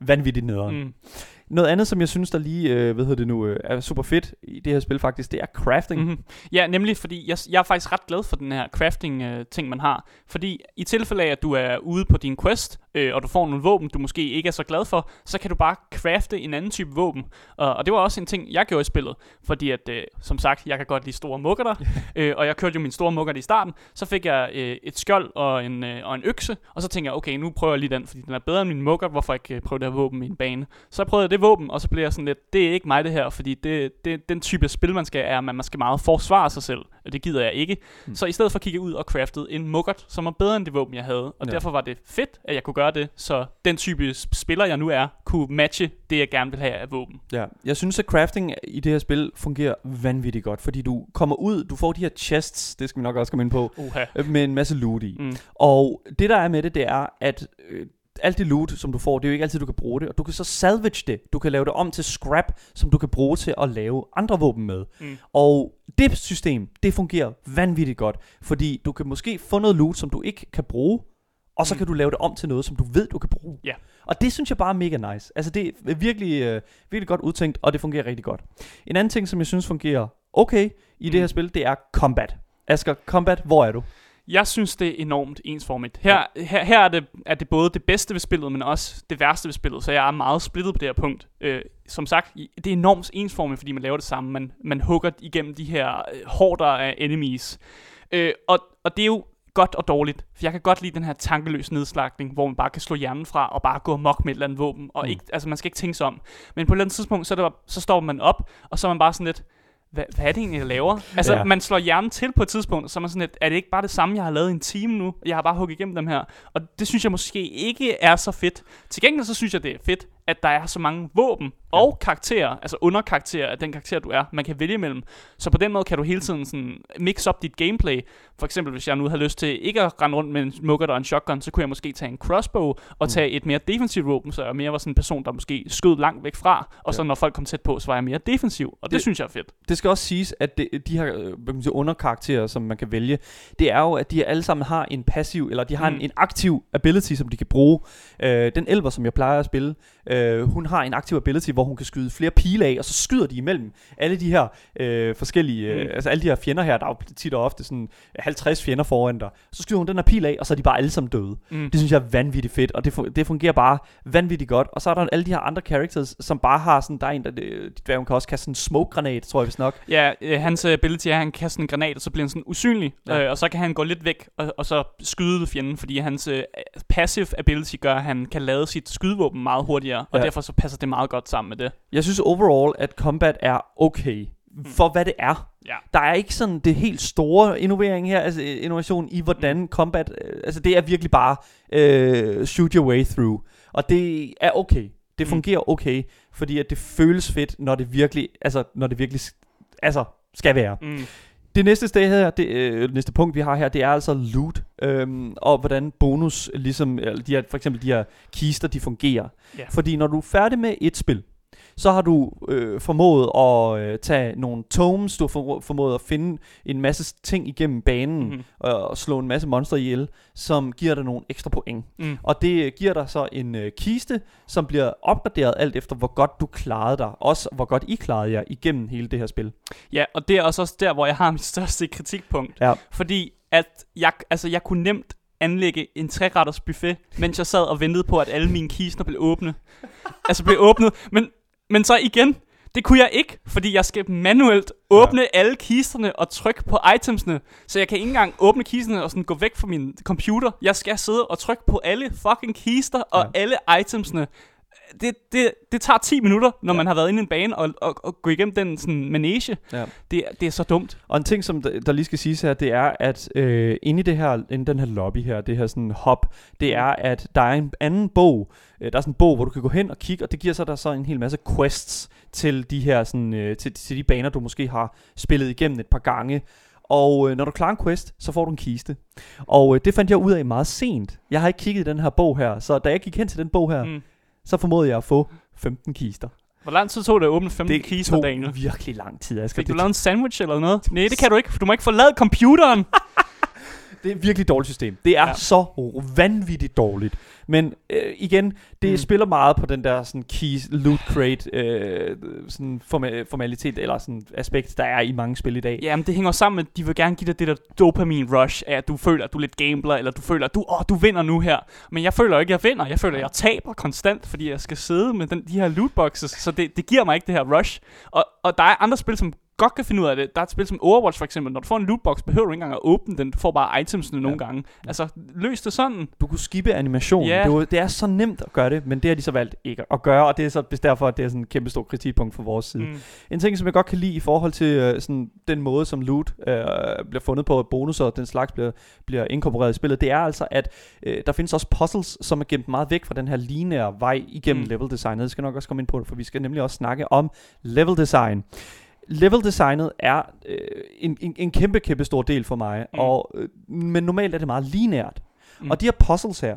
A: vanvittigt nederen. Mm. Noget andet, som jeg synes, der lige, øh, hvad hedder det nu, øh, er super fedt i det her spil faktisk, det er crafting.
B: Mm-hmm. Ja, nemlig fordi jeg, jeg er faktisk ret glad for den her crafting-ting, man har. Fordi i tilfælde af, at du er ude på din quest, øh, og du får nogle våben, du måske ikke er så glad for, så kan du bare crafte en anden type våben. Og, og det var også en ting, jeg gjorde i spillet. Fordi at, øh, som sagt, jeg kan godt lide store muggerter, (laughs) øh, og jeg kørte jo min store muggert i starten. Så fik jeg øh, et skjold og en, øh, og en økse, og så tænkte jeg, okay, nu prøver jeg lige den, fordi den er bedre end min muggert, hvorfor ikke øh, prøve det her våben i en bane. Så jeg prøvede det våben, og så blev jeg sådan lidt, det er ikke mig det her, fordi det, det, den type spil, man skal, er, at man skal meget forsvare sig selv, og det gider jeg ikke. Mm. Så i stedet for kigge ud og craftede en muggert, som var bedre end det våben, jeg havde, og
A: Ja.
B: derfor var det fedt, at jeg kunne gøre det, så den type spiller, jeg nu er, kunne matche det, jeg gerne vil have af våben.
A: Ja, jeg synes, at crafting i det her spil fungerer vanvittigt godt, fordi du kommer ud, du får de her chests, det skal vi nok også komme ind på,
B: Uha.
A: med en masse loot i.
B: Mm.
A: Og det der er med det, det er, at øh, alt det loot, som du får, det er jo ikke altid, du kan bruge det. Og du kan så salvage det. Du kan lave det om til scrap, som du kan bruge til at lave andre våben med.
B: Mm.
A: Og det system, det fungerer vanvittigt godt. Fordi du kan måske få noget loot, som du ikke kan bruge, og så
B: Mm.
A: kan du lave det om til noget, som du ved, du kan bruge.
B: Ja.
A: Og det synes jeg bare er mega nice. Altså det er virkelig, øh, virkelig godt udtænkt, og det fungerer rigtig godt. En anden ting, som jeg synes fungerer okay i det
B: Mm.
A: her spil, det er combat. Asger, combat, hvor er du?
B: Jeg synes, det er enormt ensformigt. Her, her, her er, det, er det både det bedste ved spillet, men også det værste ved spillet, så jeg er meget splittet på det her punkt. Øh, som sagt, det er enormt ensformigt, fordi man laver det samme. Man, man hugger igennem de her øh, hårder af enemies. Øh, og, og det er jo godt og dårligt, for jeg kan godt lide den her tankeløs nedslagning, hvor man bare kan slå hjernen fra og bare gå amok med et eller andet våben, og
A: Mm.
B: mm. ikke, altså man skal ikke tænke sig om. Men på et eller andet tidspunkt, så, det, så står man op, og så er man bare sådan lidt, hvad, hvad er det egentlig, jeg laver? Altså,
A: Ja.
B: man slår hjernen til på et tidspunkt, så er man sådan lidt, er det ikke bare det samme, jeg har lavet i en time nu? Jeg har bare hugget igennem dem her. Og det synes jeg måske ikke er så fedt. Til gengæld så synes jeg, det er fedt, at der er så mange våben og karakterer, altså underkarakterer af den karakter, du er, man kan vælge imellem. Så på den måde kan du hele tiden sådan mix op dit gameplay. For eksempel, hvis jeg nu havde lyst til ikke at rende rundt med en muggert og en shotgun, så kunne jeg måske tage en crossbow og tage et mere defensivt våben, så jeg mere var sådan en person, der måske skød langt væk fra, og så når folk kom tæt på, så var jeg mere defensiv. Og det,
A: Det-
B: synes jeg er fedt.
A: det skal også siges, at det, de her øh, hvad kan man sige, underkarakterer, som man kan vælge, det er jo, at de alle sammen har en passiv, eller de har mm.
B: Mm.
A: en, en aktiv ability, som de kan bruge. Øh, den elver, som jeg plejer at spille, øh, hun har en aktiv ability, hvor hun kan skyde flere pile af, og så skyder de imellem alle de her øh, forskellige, øh,
B: Mm.
A: altså alle de her fjender her, der er jo tit og ofte sådan 50 fjender foran dig. Så skyder hun den her pil af, og så er de bare alle sammen døde.
B: Mm.
A: Det synes jeg er vanvittigt fedt, og det, fu- det fungerer bare vanvittigt godt. Og så er der alle de her andre characters, som bare har sådan, der er en, der, øh, dværgen kan også kaste sådan en smoke-granat, tror jeg vist nok.
B: Ja, øh, hans ability er, at han kaster en granat, og så bliver han sådan usynlig,
A: ja.
B: øh, og så kan han gå lidt væk, og, og så skyde fjenden, fordi hans øh, passive ability gør, at han kan lade sit skydevåben meget hurtigere, og
A: Ja.
B: derfor så passer det meget godt sammen med det.
A: Jeg synes overall, at combat er okay. For hvad det er.
B: Ja.
A: Der er ikke sådan det helt store innovering her, altså øh, innovation i hvordan mm. combat, øh, altså det er virkelig bare øh, shoot your way through. Og det er okay. Det
B: Mm.
A: fungerer okay, fordi at det føles fedt, når det virkelig, altså når det virkelig, altså skal være.
B: Mm.
A: Det næste sted her, det øh, næste punkt vi har her, det er altså loot, øhm, og hvordan bonus, ligesom eller de her, for eksempel de her kister, de fungerer.
B: Ja.
A: Fordi når du er færdig med et spil, så har du øh, formået at øh, tage nogle tomes, du har for, formået at finde en masse ting igennem banen, mm-hmm.
B: Mhm.
A: og, og slå en masse monster ihjel, som giver dig nogle ekstra point.
B: Mm.
A: Og det giver dig så en øh, kiste, som bliver opgraderet alt efter, hvor godt du klarede dig. Også hvor godt I klarede jer igennem hele det her spil.
B: Ja, og det er også også der, hvor jeg har mit største kritikpunkt.
A: Ja.
B: Fordi at jeg, altså, jeg kunne nemt anlægge en treretters buffet, mens jeg sad og ventede på, at alle mine kister blev åbne. altså blev åbnet. Men, men så igen, det kunne jeg ikke, fordi jeg skal manuelt åbne ja. alle kisterne og trykke på itemsene. Så jeg kan ikke engang åbne kisterne og sådan gå væk fra min computer. Jeg skal sidde og trykke på alle fucking kister og
A: Ja.
B: alle itemsene. Det, det, det tager 10 minutter, når
A: Ja.
B: man har været inde i en bane og, og, og gå igennem den sådan manege.
A: Ja.
B: Det, er- det er så dumt.
A: Og en ting, som der, der lige skal siges her, det er, at øh, inde i det her, inde den her lobby her, det her sådan hop, det er, at der er en anden bog. Øh, der er sådan en bog, hvor du kan gå hen og kigge, og det giver så der så en hel masse quests til de her sådan, øh, til, til de baner, du måske har spillet igennem et par gange. Og øh, når du klarer en quest, så får du en kiste. Og øh, det fandt jeg ud af meget sent. Jeg har ikke kigget i den her bog her, så da jeg gik hen til den bog her, mm. Så formåede jeg at få 15 kister.
B: Hvor lang tid tog det at åbne 15
A: Det
B: kister,
A: tog
B: Daniel?
A: virkelig lang tid. Skal
B: Fik du lavet en sandwich eller noget? Nej, det kan du ikke, for du må ikke forlade computeren. (laughs)
A: Det er et virkelig dårligt system. Det er
B: Ja.
A: ja. så vanvittigt dårligt. Men øh, igen, det
B: Mm.
A: spiller meget på den der sådan key loot crate øh, sådan forma- formalitet eller sådan aspekt, der er i mange spil i dag.
B: Jamen, det hænger sammen med, at de vil gerne give dig det der dopamin rush, af at du føler, at du er lidt gambler, eller du føler, at du, åh, du vinder nu her. Men jeg føler ikke, at jeg vinder. Jeg føler, at jeg taber konstant, fordi jeg skal sidde med den, de her lootboxes. Så det, det giver mig ikke det her rush. Og, og der er andre spil, som godt kan finde ud af det. Der er et spil som Overwatch for eksempel. Når du får en lootbox, behøver du ikke engang at åbne den. Du får bare itemsene nogle gange. Altså, løs det sådan.
A: Du kunne skippe animationen.
B: Ja.
A: Det, er det er så nemt at gøre det, men det har de så valgt ikke at gøre, og det er så derfor, at det er sådan et kæmpe stort kritikpunkt fra vores side.
B: Mm.
A: En ting, som jeg godt kan lide i forhold til øh, sådan, den måde, som loot øh, bliver fundet på, bonusser og den slags bliver, bliver inkorporeret i spillet, det er altså, at øh, der findes også puzzles, som er gemt meget væk fra den her lineære vej igennem
B: Mm.
A: mm. level designet. Jeg skal nok også komme ind på det, for vi skal nemlig også snakke om level design. Level designet er øh, en, en, en kæmpe, kæmpe stor del for mig,
B: Mm.
A: og, øh, men normalt er det meget lineært.
B: Mm.
A: Og de her puzzles her,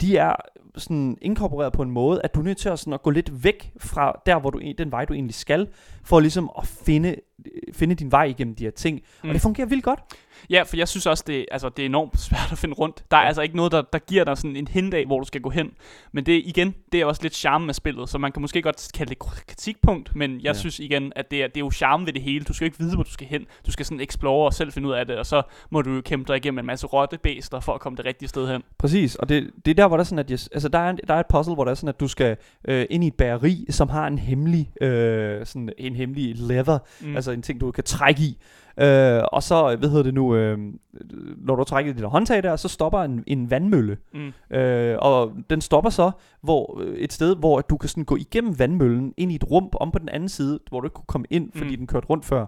A: de er sådan inkorporeret på en måde, at du er nødt til at, sådan at gå lidt væk fra der, hvor du, en- den vej, du egentlig skal, for ligesom at finde, øh, finde din vej igennem de her ting. Mm. Og det fungerer vildt godt.
B: Ja, for jeg synes også, det, altså, det er enormt (laughs) svært at finde rundt. Der er altså ikke noget, der, der giver dig sådan en hint af, hvor du skal gå hen. Men det igen, det er også lidt charme med spillet, så man kan måske godt kalde det kritikpunkt, men jeg ja.
A: Ja.
B: synes igen, at det er, det er jo charme ved det hele. Du skal jo ikke vide, hvor du skal hen. Du skal sådan explore og selv finde ud af det, og så må du jo kæmpe dig igennem en masse rottebæster for at komme det rigtige sted hen.
A: Præcis, og det, det er der, hvor der er sådan, at jeg, altså, der, er, en- der er et puzzle, hvor der er sådan, at du skal øh, ind i et bageri, som har en hemmelig, øh, sådan en hemmelig lever,
B: Mm.
A: mm. altså en ting, du kan trække i. Øh, og så, hvad hedder det nu, øh, når du trækker dit håndtag der, så stopper en, en vandmølle.
B: Mm.
A: Øh, og den stopper så hvor, øh, et sted, hvor du kan sådan gå igennem vandmøllen ind i et rum om på den anden side, hvor du ikke kunne komme ind, fordi
B: Mm.
A: mm. den kørte rundt før.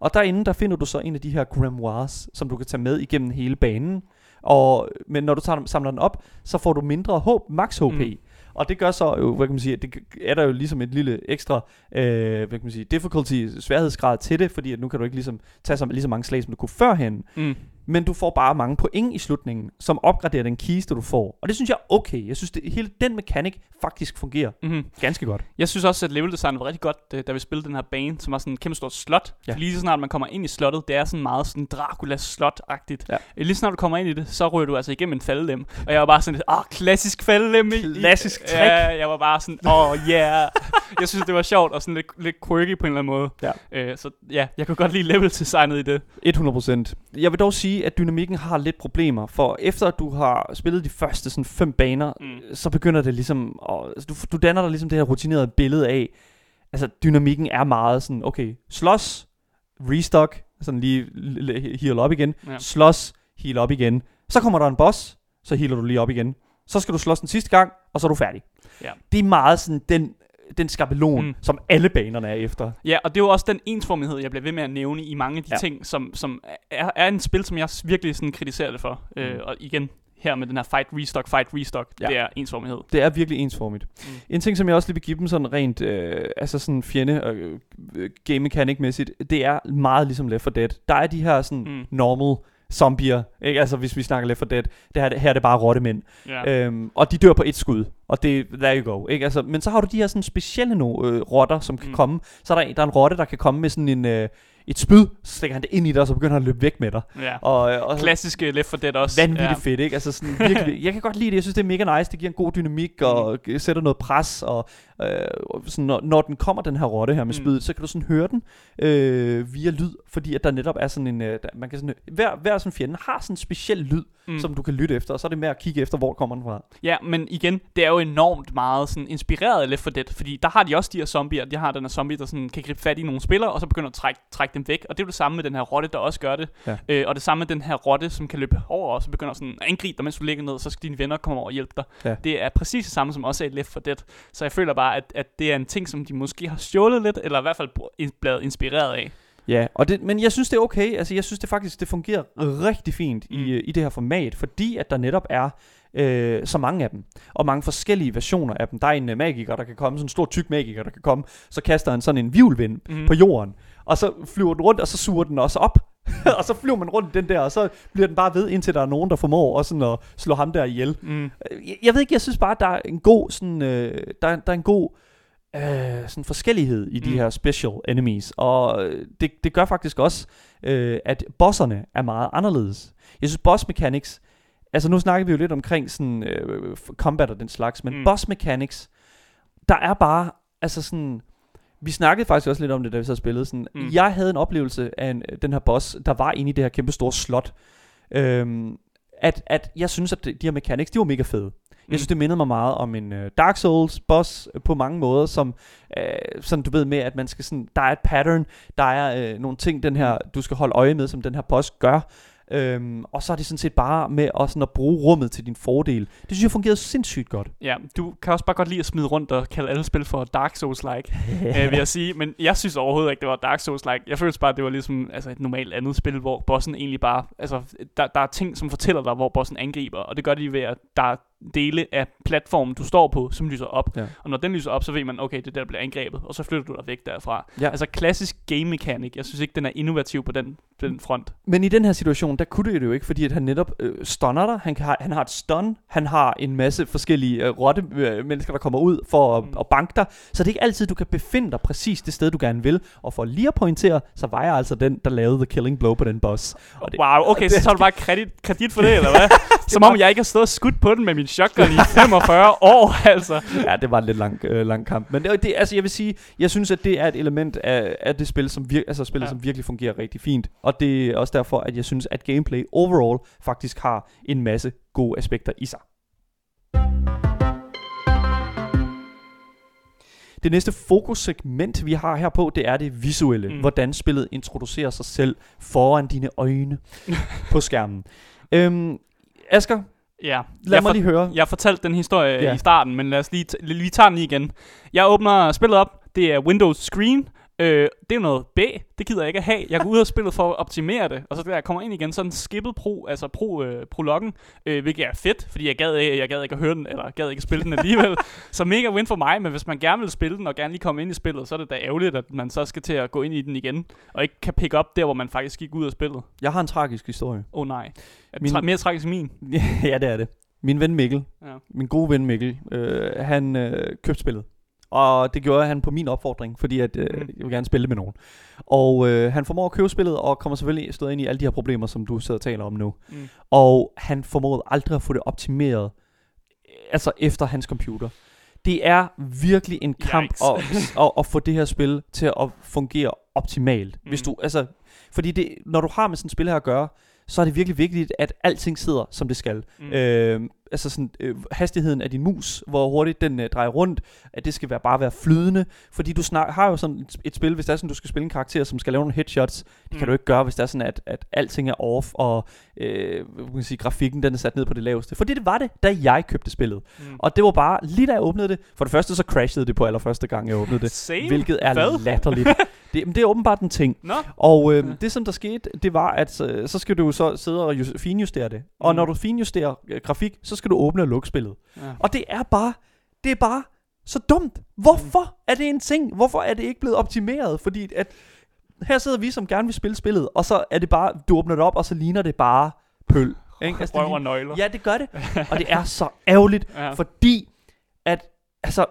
A: Og derinde, der finder du så en af de her grimoires, som du kan tage med igennem hele banen. Og, men når du tager, samler den op, så får du mindre håb, max HP.
B: Mm.
A: Og det gør så jo, hvad kan man sige, det er der jo ligesom et lille ekstra, øh, hvad kan man sige, difficulty, sværhedsgrad til det, fordi at nu kan du ikke ligesom tage så, lige så mange slag, som du kunne førhen.
B: Mm.
A: Men du får bare mange point i slutningen, som opgraderer den kiste, du får. Og det synes jeg er okay. Jeg synes, det, hele den mekanik faktisk fungerer
B: Mm-hmm.
A: ganske godt.
B: Jeg synes også, at leveldesignet var rigtig godt, da vi spillede den her bane, som var sådan en kæmpe stort slot. Ja. Lige så snart man kommer ind i slottet, det er sådan meget sådan Dracula slot-agtigt.
A: Ja.
B: Øh, Lige så snart du kommer ind i det, så ryger du altså igennem en faldelem. Og jeg var bare sådan åh, klassisk faldelem. i- i-
A: Klassisk trick.
B: Ja, jeg var bare sådan, åh, oh, yeah. (laughs) jeg synes, det var sjovt og sådan lidt, lidt quirky på en eller anden måde.
A: Ja.
B: Øh, så ja, jeg kunne godt lide leveldesignet i det.
A: 100%. Jeg vil dog sige, at dynamikken har lidt problemer, for efter du har spillet de første sådan fem baner,
B: Mm.
A: så begynder det ligesom, at, altså, du, du danner dig ligesom det her rutinerede billede af, altså dynamikken er meget sådan, okay, slås, restock, sådan lige heal op igen,
B: ja.
A: slås, heal op igen, så kommer der en boss, så healer du lige op igen, så skal du slås den sidste gang, og så er du færdig.
B: Ja.
A: Det er meget sådan den, den skabelon,
B: Mm.
A: som alle banerne er efter.
B: Ja, og det er jo også den ensformighed, jeg bliver ved med at nævne i mange af de ja. Ting, som, som er, er en spil, som jeg virkelig sådan kritiserer det for. Mm. Øh, og igen, her med den her fight, restock, fight, restock, ja. Det er ensformighed.
A: Det er virkelig ensformigt.
B: Mm.
A: En ting, som jeg også lige vil give dem sådan rent, øh, altså sådan fjende og øh, game mechanic mæssigt, det er meget ligesom Left 4 Dead. Der er de her sådan
B: mm.
A: normal zombier, ikke? altså hvis vi snakker Left 4 Dead, det her, her er det bare rottemænd,
B: ja.
A: øhm, og de dør på et skud, og det, there you go, ikke? Altså, men så har du de her sådan specielle no, øh, rotter, som kan
B: Mm.
A: mm. komme, så er der, der er en rotte, der kan komme med sådan en, øh, et spyd, så stikker han det ind i dig, og så begynder han at løbe væk med dig.
B: ja.
A: Og, øh, og
B: Klassiske Left 4 Dead også.
A: vanvittigt
B: ja.
A: fedt, ikke? Altså sådan virkelig, (laughs) jeg kan godt lide det. Jeg synes, det er mega nice. Det giver en god dynamik og
B: Mm.
A: sætter noget pres. Og øh, sådan, når, når den kommer, den her rotte her med
B: Mm.
A: spydet, så kan du sådan høre den øh, via lyd, fordi at der netop er sådan en, øh, der, man kan sådan, hver, hver sådan fjende har sådan en speciel lyd,
B: Mm.
A: mm. som du kan lytte efter, og så er det med at kigge efter, hvor kommer den fra.
B: Ja, men igen, det er jo enormt meget sådan inspireret af Left 4 Dead, fordi der har de også de her zombier, de har den her zombie, der sådan kan gribe fat i nogle spillere, og så begynder at trække, trække dem væk, og det er jo det samme med den her rotte, der også gør det,
A: Ja.
B: øh, og det samme med den her rotte, som kan løbe over, og så begynder sådan at angribe dig, mens du ligger ned, så skal dine venner komme over og hjælpe dig.
A: Ja.
B: Det er præcis det samme som også er i Left 4 Dead, så jeg føler bare, at, at det er en ting, som de måske har stjålet lidt, eller i hvert fald blevet inspireret af.
A: Ja, og det, men jeg synes, det er okay. Altså, jeg synes det faktisk, det fungerer rigtig fint
B: Mm.
A: i, øh, i det her format, fordi at der netop er øh, så mange af dem, og mange forskellige versioner af dem. Der er en uh, magiker, der kan komme, sådan en stor tyk magiker, der kan komme, så kaster han sådan en vivlvind mm. på jorden, og så flyver den rundt, og så suger den også op. (laughs) og så flyver man rundt den der, og så bliver den bare ved, indtil der er nogen, der formår også sådan at slå ham der ihjel.
B: Mm.
A: Jeg, jeg ved ikke, jeg synes bare, der er en god sådan, øh, der, der er en god øh, sådan forskellighed i de
B: Mm.
A: her special enemies. Og øh, det, det gør faktisk også, øh, at bosserne er meget anderledes. Jeg synes, boss mechanics... Altså nu snakker vi jo lidt omkring sådan øh, combat og den slags, men
B: mm.
A: boss mechanics, der er bare... Altså sådan... Vi snakkede faktisk også lidt om det, da vi så spillede. Sådan,
B: Mm.
A: mm. Jeg havde en oplevelse af en, den her boss, der var inde i det her kæmpe store slot. Øhm, at, at jeg synes, at de de her mechanics, de var mega fede. Jeg synes, det mindede mig meget om en uh, Dark Souls boss øh, på mange måder, som uh, sådan du ved med, at man skal sådan, der er et pattern, der er uh, nogle ting, den her, du skal holde øje med, som den her boss gør. Øhm, og så er det sådan set bare med at, sådan at bruge rummet til din fordel. Det synes jeg fungerede sindssygt godt.
B: Ja, du kan også bare godt lide at smide rundt og kalde alle spil for Dark Souls-like, (laughs) øh, vil jeg sige. Men jeg synes overhovedet ikke, det var Dark Souls-like. Jeg følte bare, det var ligesom altså et normalt andet spil, hvor bossen egentlig bare... Altså, der, der er ting, som fortæller dig, hvor bossen angriber, og det gør de ved, at der er dele af platformen, du står på, som lyser op.
A: Ja.
B: Og når den lyser op, så ved man, okay, det er der, bliver angrebet, og så flytter du dig væk derfra.
A: Ja.
B: Altså klassisk game mechanic. Jeg synes ikke, den er innovativ på den, den front.
A: Men i den her situation, der kunne det jo ikke, fordi at han netop øh, stunner dig. Han, kan, han har et stun. Han har en masse forskellige øh, rotte øh, mennesker, der kommer ud for at,
B: Mm.
A: at banke dig. Så det er ikke altid, du kan befinde dig præcis det sted, du gerne vil. Og for lige at pointere, så var jeg altså den, der lavede The Killing Blow på den boss. Og det,
B: Wow, okay, (laughs) så
A: det-
B: tager du bare kredit, kredit for det, eller hvad? (laughs) Som om jeg ikke har stået og skudt på den med min shotgun i 45 år, altså.
A: ja, det var en lidt lang, øh, lang kamp. Men det, det, altså, jeg vil sige, jeg synes, at det er et element af, af det spil, som, vir, altså, spillet,
B: Ja.
A: som virkelig fungerer rigtig fint. Og det er også derfor, at jeg synes, at gameplay overall faktisk har en masse gode aspekter i sig. Det næste fokussegment, vi har her på, det er det visuelle.
B: Mm.
A: Hvordan spillet introducerer sig selv foran dine øjne på skærmen. Øhm, Asger,
B: Ja,
A: lad
B: jeg,
A: mig lige høre.
B: jeg fortalte den historie
A: Ja.
B: i starten, men lad os lige, t- lige tage den igen. Jeg åbner spillet op. Det er Windows Screen. Øh, det er noget B. Det gider jeg ikke at have. Jeg går ud af spillet for at optimere det. Og så da jeg kommer ind igen, så den skippet pro, altså pro, øh, prologen, øh, hvilket er fedt, fordi jeg gad, jeg gad ikke at høre den, eller gad ikke at spille den alligevel. (laughs) så mega win for mig, men hvis man gerne vil spille den, og gerne lige komme ind i spillet, så er det da ærgerligt, at man så skal til at gå ind i den igen, og ikke kan pick op der, hvor man faktisk gik ud af spillet.
A: Jeg har en tragisk historie.
B: Åh oh, nej. Er
A: Min...
B: Tra- mere tragisk end min? (laughs)
A: ja, det er det. Min ven Mikkel,
B: Ja.
A: min gode ven Mikkel, øh, han øh, købte spillet. Og det gjorde han på min opfordring, fordi at, øh,
B: Mm.
A: jeg vil gerne spille med nogen. Og øh, han formår at købe spillet, og kommer selvfølgelig stået ind i alle de her problemer, som du sidder og taler om nu.
B: Mm.
A: Og han formåede aldrig at få det optimeret, øh, altså efter hans computer. Det er virkelig en kamp at, (laughs) at, at få det her spil til at fungere optimalt. Mm. Hvis du, altså, fordi det, når du har med sådan et spil her at gøre, så er det virkelig vigtigt, at alting sidder, som det skal.
B: Mm.
A: Øh, altså sådan, øh, hastigheden af din mus, hvor hurtigt den øh, drejer rundt, at det skal være, bare være flydende, fordi du snak, har jo sådan et, et spil, hvis det er sådan, du skal spille en karakter, som skal lave nogle headshots, det
B: Mm.
A: kan du ikke gøre, hvis det er sådan, at, at alting er off, og øh, hvad kan man sige, grafikken den er sat ned på det laveste. Fordi det var det, da jeg købte spillet.
B: Mm.
A: Og det var bare, lige da jeg åbnede det, for det første så crashede det på allerførste gang, jeg åbnede det.
B: Same?
A: Hvilket er
B: Hvad?
A: latterligt. (laughs) det, men det er åbenbart en ting.
B: Nå,
A: Og øh,
B: Ja.
A: det som der skete, det var, at så, så skal du så sidde og just, finjustere det. Og
B: Mm.
A: når du finjusterer øh, grafik, så skal du åbne og lukke spillet.
B: ja.
A: Og det er bare, det er bare så dumt. Hvorfor er det en ting? Hvorfor er det ikke blevet optimeret? Fordi at her sidder vi, som gerne vil spille spillet, og så er det bare, du åbner det op, og så ligner det bare pøl. Ikke? Altså,
B: Røv og nøgler.
A: ja, det gør det. (laughs) Og det er så ærgerligt,
B: Ja.
A: fordi at, altså,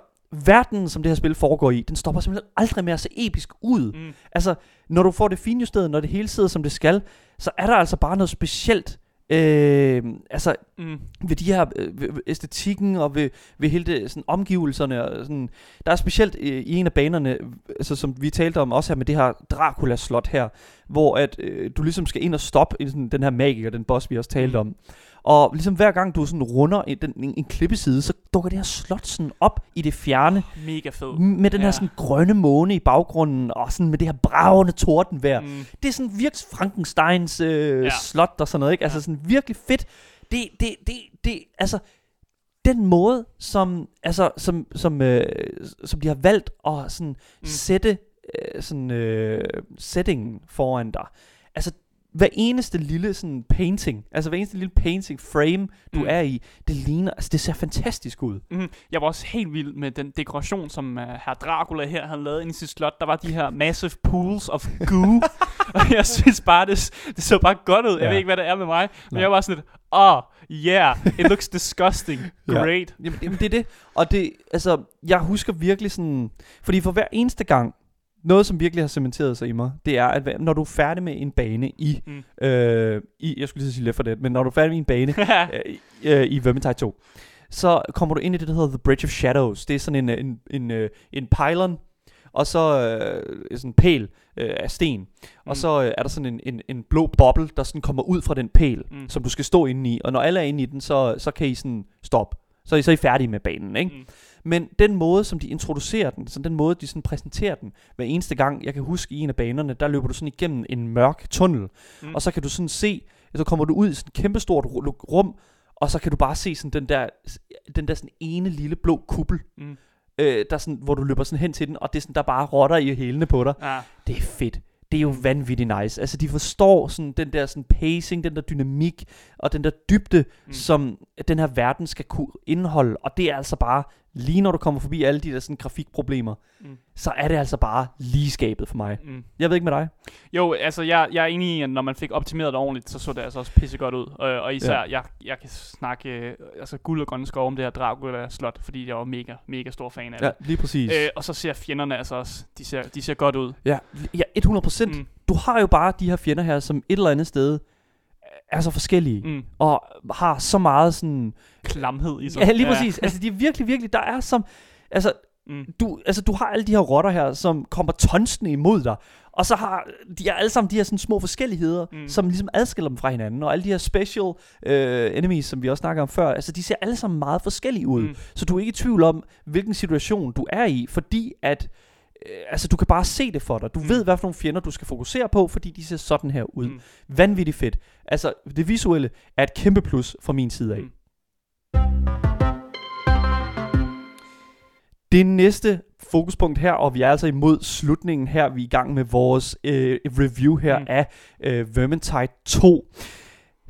A: verdenen, som det her spil foregår i, den stopper simpelthen aldrig med at se episk ud.
B: Mm.
A: Altså, når du får det finjusteret, når det hele sidder som det skal, så er der altså bare noget specielt øh, altså,
B: Mm.
A: ved de her øh, ved, æstetikken og ved, ved hele det, sådan, omgivelserne. Og sådan. Der er specielt øh, i en af banerne, altså, som vi talte om også her med det her Dracula-slot her, hvor at øh, du ligesom skal ind og stoppe i sådan, den her magiker, den boss, vi også talte
B: Mm.
A: om. Og ligesom hver gang du sådan runder en, den, en, en klippeside, så dukker det her slot sådan op i det fjerne,
B: Mega fed.
A: med den her
B: Ja.
A: sådan grønne måne i baggrunden, og sådan med det her bravende tordenvejr.
B: Mm.
A: Det er sådan virkelig Frankensteins øh,
B: Ja.
A: slot og sådan noget, ikke? Altså
B: Ja.
A: sådan virkelig fedt. Det, det, det, det, altså, den måde, som, altså, som, som, øh, som de har valgt at sådan
B: mm.
A: sætte øh, sådan, øh, settingen foran dig. Altså, hver eneste lille sådan painting, altså hver eneste lille painting frame, du
B: Mm.
A: er i, det ligner, altså det ser fantastisk ud.
B: Mm. Jeg var også helt vild med den dekoration, som uh, herr Dracula her havde lavet inde i sit slot. Der var de her massive pools of goo. (laughs) (laughs) og jeg synes bare, det, det så bare godt ud. Jeg
A: Ja.
B: ved ikke, hvad det er med mig, men
A: Nej.
B: jeg var sådan lidt, oh, yeah, it looks disgusting. (laughs)
A: Ja.
B: Great.
A: Jamen, jamen, det er det. Og det, altså, jeg husker virkelig sådan... Fordi for hver eneste gang, noget som virkelig har cementeret sig i mig, det er, at når du er færdig med en bane i...
B: Mm.
A: Øh, i jeg skulle lige sige Left 4 Dead, men når du er færdig med en bane (laughs) øh, i- øh, i Vermintide 2, så kommer du ind i det, der hedder The Bridge of Shadows. Det er sådan en, øh, en, en, øh, en pylon, og så øh, sådan en pæl øh, af sten. Mm. Og så øh, er der sådan en, en, en blå boble, der sådan kommer ud fra den pæl,
B: mm.
A: som du skal stå inde i. Og når alle er inde i den, så, så kan I sådan stoppe. Så er I, så er I færdige med banen, ikke?
B: Mm.
A: Men den måde, som de introducerer den, så den måde, de sådan præsenterer den, hver eneste gang, jeg kan huske i en af banerne, der løber du sådan igennem en mørk tunnel,
B: Mm.
A: og så kan du sådan se, så kommer du ud i sådan et kæmpestort rum, og så kan du bare se sådan den der, den der sådan ene lille blå kuppel,
B: Mm.
A: øh, der sådan, hvor du løber sådan hen til den, og det er sådan, der bare rotter i hælene på dig.
B: Ja.
A: Det er fedt. Det er jo vanvittigt nice. Altså, de forstår sådan den der sådan pacing, den der dynamik, og den der dybde,
B: mm.
A: som den her verden skal kunne indeholde. Og det er altså bare, lige når du kommer forbi alle de der sådan grafikproblemer,
B: Mm.
A: så er det altså bare lige skabet for mig.
B: Mm.
A: Jeg ved ikke med dig.
B: Jo, altså jeg, jeg er enig i, at når man fik optimeret det ordentligt, så så det altså også pissegodt ud. Og, og især, ja. jeg, jeg kan snakke øh, altså guld og grønne skov om det her Dracula-slot, fordi jeg var mega, mega stor fan af
A: Ja,
B: det.
A: lige præcis.
B: Øh, og så ser fjenderne altså også, de ser, de ser godt ud.
A: ja, ja, 100 procent.
B: Mm.
A: Mm. Du har jo bare de her fjender her, som et eller andet sted er så forskellige. Mm. Og har så meget sådan...
B: Klamhed i sig.
A: Ja, lige præcis. Altså, de er virkelig, virkelig... Der er som... Altså,
B: Mm.
A: du, altså, du har alle de her rotter her, som kommer tonsende imod dig. Og så har de er alle sammen de her sådan små forskelligheder,
B: Mm.
A: som ligesom adskiller dem fra hinanden. Og alle de her special øh, enemies, som vi også snakker om før, altså de ser alle sammen meget forskellige ud.
B: Mm.
A: Så du er ikke i tvivl om, hvilken situation du er i, fordi at altså, du kan bare se det for dig. Du
B: Mm.
A: ved, hvad for nogle fjender du skal fokusere på, fordi de ser sådan her ud.
B: Mm.
A: Vanvittigt fedt. Altså, det visuelle er et kæmpe plus fra min side af.
B: Mm.
A: Det næste fokuspunkt her, og vi er altså imod slutningen her, vi er i gang med vores øh, review her
B: mm.
A: af øh, Vermintide 2.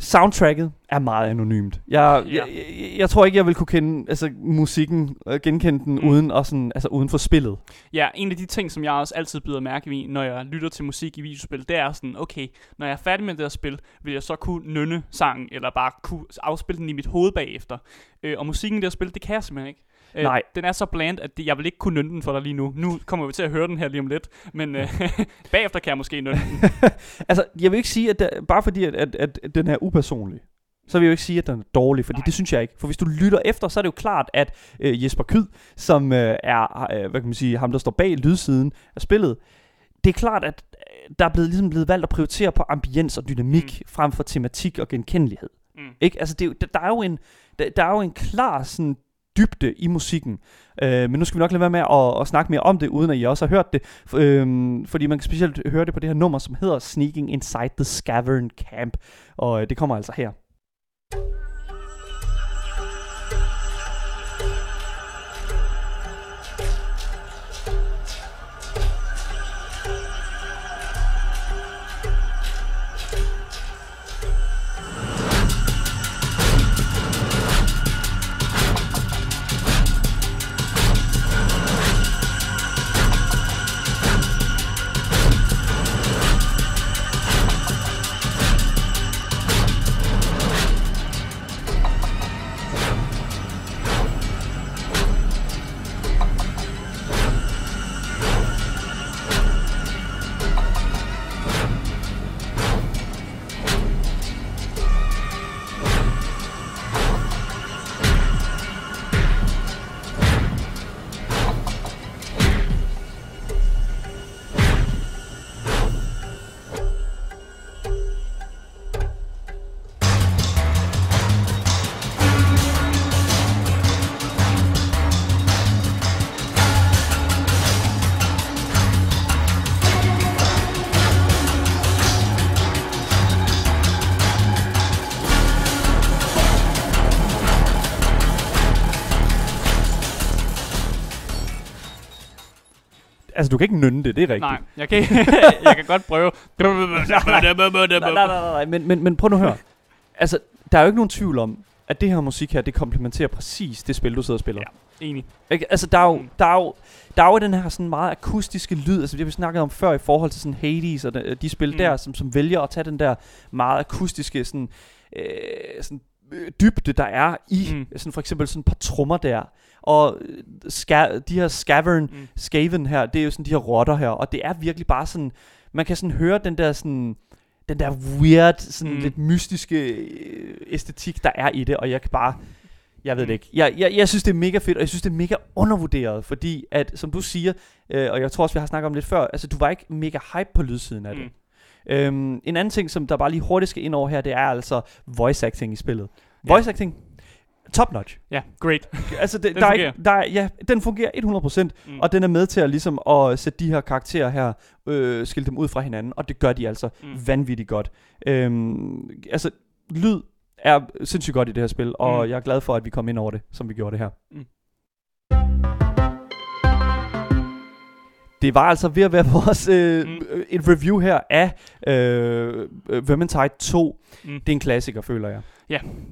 A: Soundtracket er meget anonymt. Jeg,
B: Ja.
A: jeg, jeg, jeg tror ikke, jeg vil kunne kende altså, musikken, øh, genkende den
B: mm.
A: uden, og sådan, altså, uden for spillet.
B: Ja, en af de ting, som jeg også altid bider mærke i, når jeg lytter til musik i videospil, det er sådan, okay, når jeg er færdig med det her spil, vil jeg så kunne nynne sangen, eller bare kunne afspille den i mit hoved bagefter. Øh, og musikken i det her spil, det kan jeg simpelthen ikke. Øh,
A: Nej.
B: Den er så bland, at det, jeg vil ikke kunne nynne den for dig lige nu. Nu kommer vi til at høre den her lige om lidt, men øh, (laughs) bagefter kan jeg måske nynne den. (laughs)
A: Altså, jeg vil ikke sige, at der, bare fordi, at, at, at den er upersonlig, så vil jeg jo ikke sige, at den er dårlig, fordi
B: Nej.
A: Nej. det synes jeg ikke. For hvis du lytter efter, så er det jo klart, at øh, Jesper Kyd, som øh, er, øh, hvad kan man sige, ham der står bag lydsiden af spillet, det er klart, at øh, der er blevet, ligesom blevet valgt at prioritere på ambiens og dynamik,
B: mm.
A: frem for tematik og genkendelighed.
B: Mm.
A: Ikke? Altså, det er jo, der, der, er jo en, der, der er jo en klar sådan, dybde i musikken. Øh, men nu skal vi nok lade være med at, at snakke mere om det, uden at I også har hørt det. F- øhm, fordi man kan specielt høre det på det her nummer, som hedder Sneaking Inside the Scavern Camp. Og øh, det kommer altså her. Altså, du kan ikke nynne det, det er rigtigt.
B: Nej, jeg kan, (laughs) jeg kan godt prøve.
A: nej, nej, nej, nej, nej. Men, men, men prøv nu at høre. Altså, der er jo ikke nogen tvivl om, at det her musik her, det komplementerer præcis det spil, du sidder og spiller.
B: Ja. Enig.
A: Ikke? Altså, der er, jo, der, er jo, der er jo den her sådan meget akustiske lyd, altså det har vi snakket om før i forhold til sådan Hades og de, de spil
B: Mm.
A: der, som, som vælger at tage den der meget akustiske sådan, øh, sådan øh, dybde, der er i,
B: Mm.
A: mm. sådan for eksempel sådan et par trommer der, og øh, ska, de her Scavern,
B: Mm.
A: Skaven her, det er jo sådan de her rotter her, og det er virkelig bare sådan, man kan sådan høre den der sådan, den der weird, sådan
B: Mm.
A: lidt mystiske øh, æstetik, der er i det, og jeg kan bare, jeg ved det ikke. Jeg, jeg, jeg synes, det er mega fedt, og jeg synes, det er mega undervurderet, fordi at, som du siger, øh, og jeg tror også, vi har snakket om lidt før, altså du var ikke mega hype på lydsiden af det.
B: Mm.
A: Øhm, en anden ting, som der bare lige hurtigt skal ind over her, det er altså voice acting i spillet. Voice acting, top notch.
B: Ja, great.
A: Altså, det,
B: Den
A: der er
B: fungerer.
A: ikke, der er, ja, den fungerer 100%,
B: Mm.
A: og den er med til at, ligesom, at sætte de her karakterer her, øh, skille dem ud fra hinanden, og det gør de altså
B: Mm.
A: vanvittigt godt. Øhm, altså, lyd er sindssygt godt i det her spil, og
B: Mm.
A: jeg er glad for, at vi kom ind over det, som vi gjorde det her.
B: Mm.
A: Det var altså ved at være (laughs) vores øh,
B: Mm.
A: mm. et review her af øh, øh, Vermintide 2.
B: Mm.
A: Det er en klassiker, føler jeg.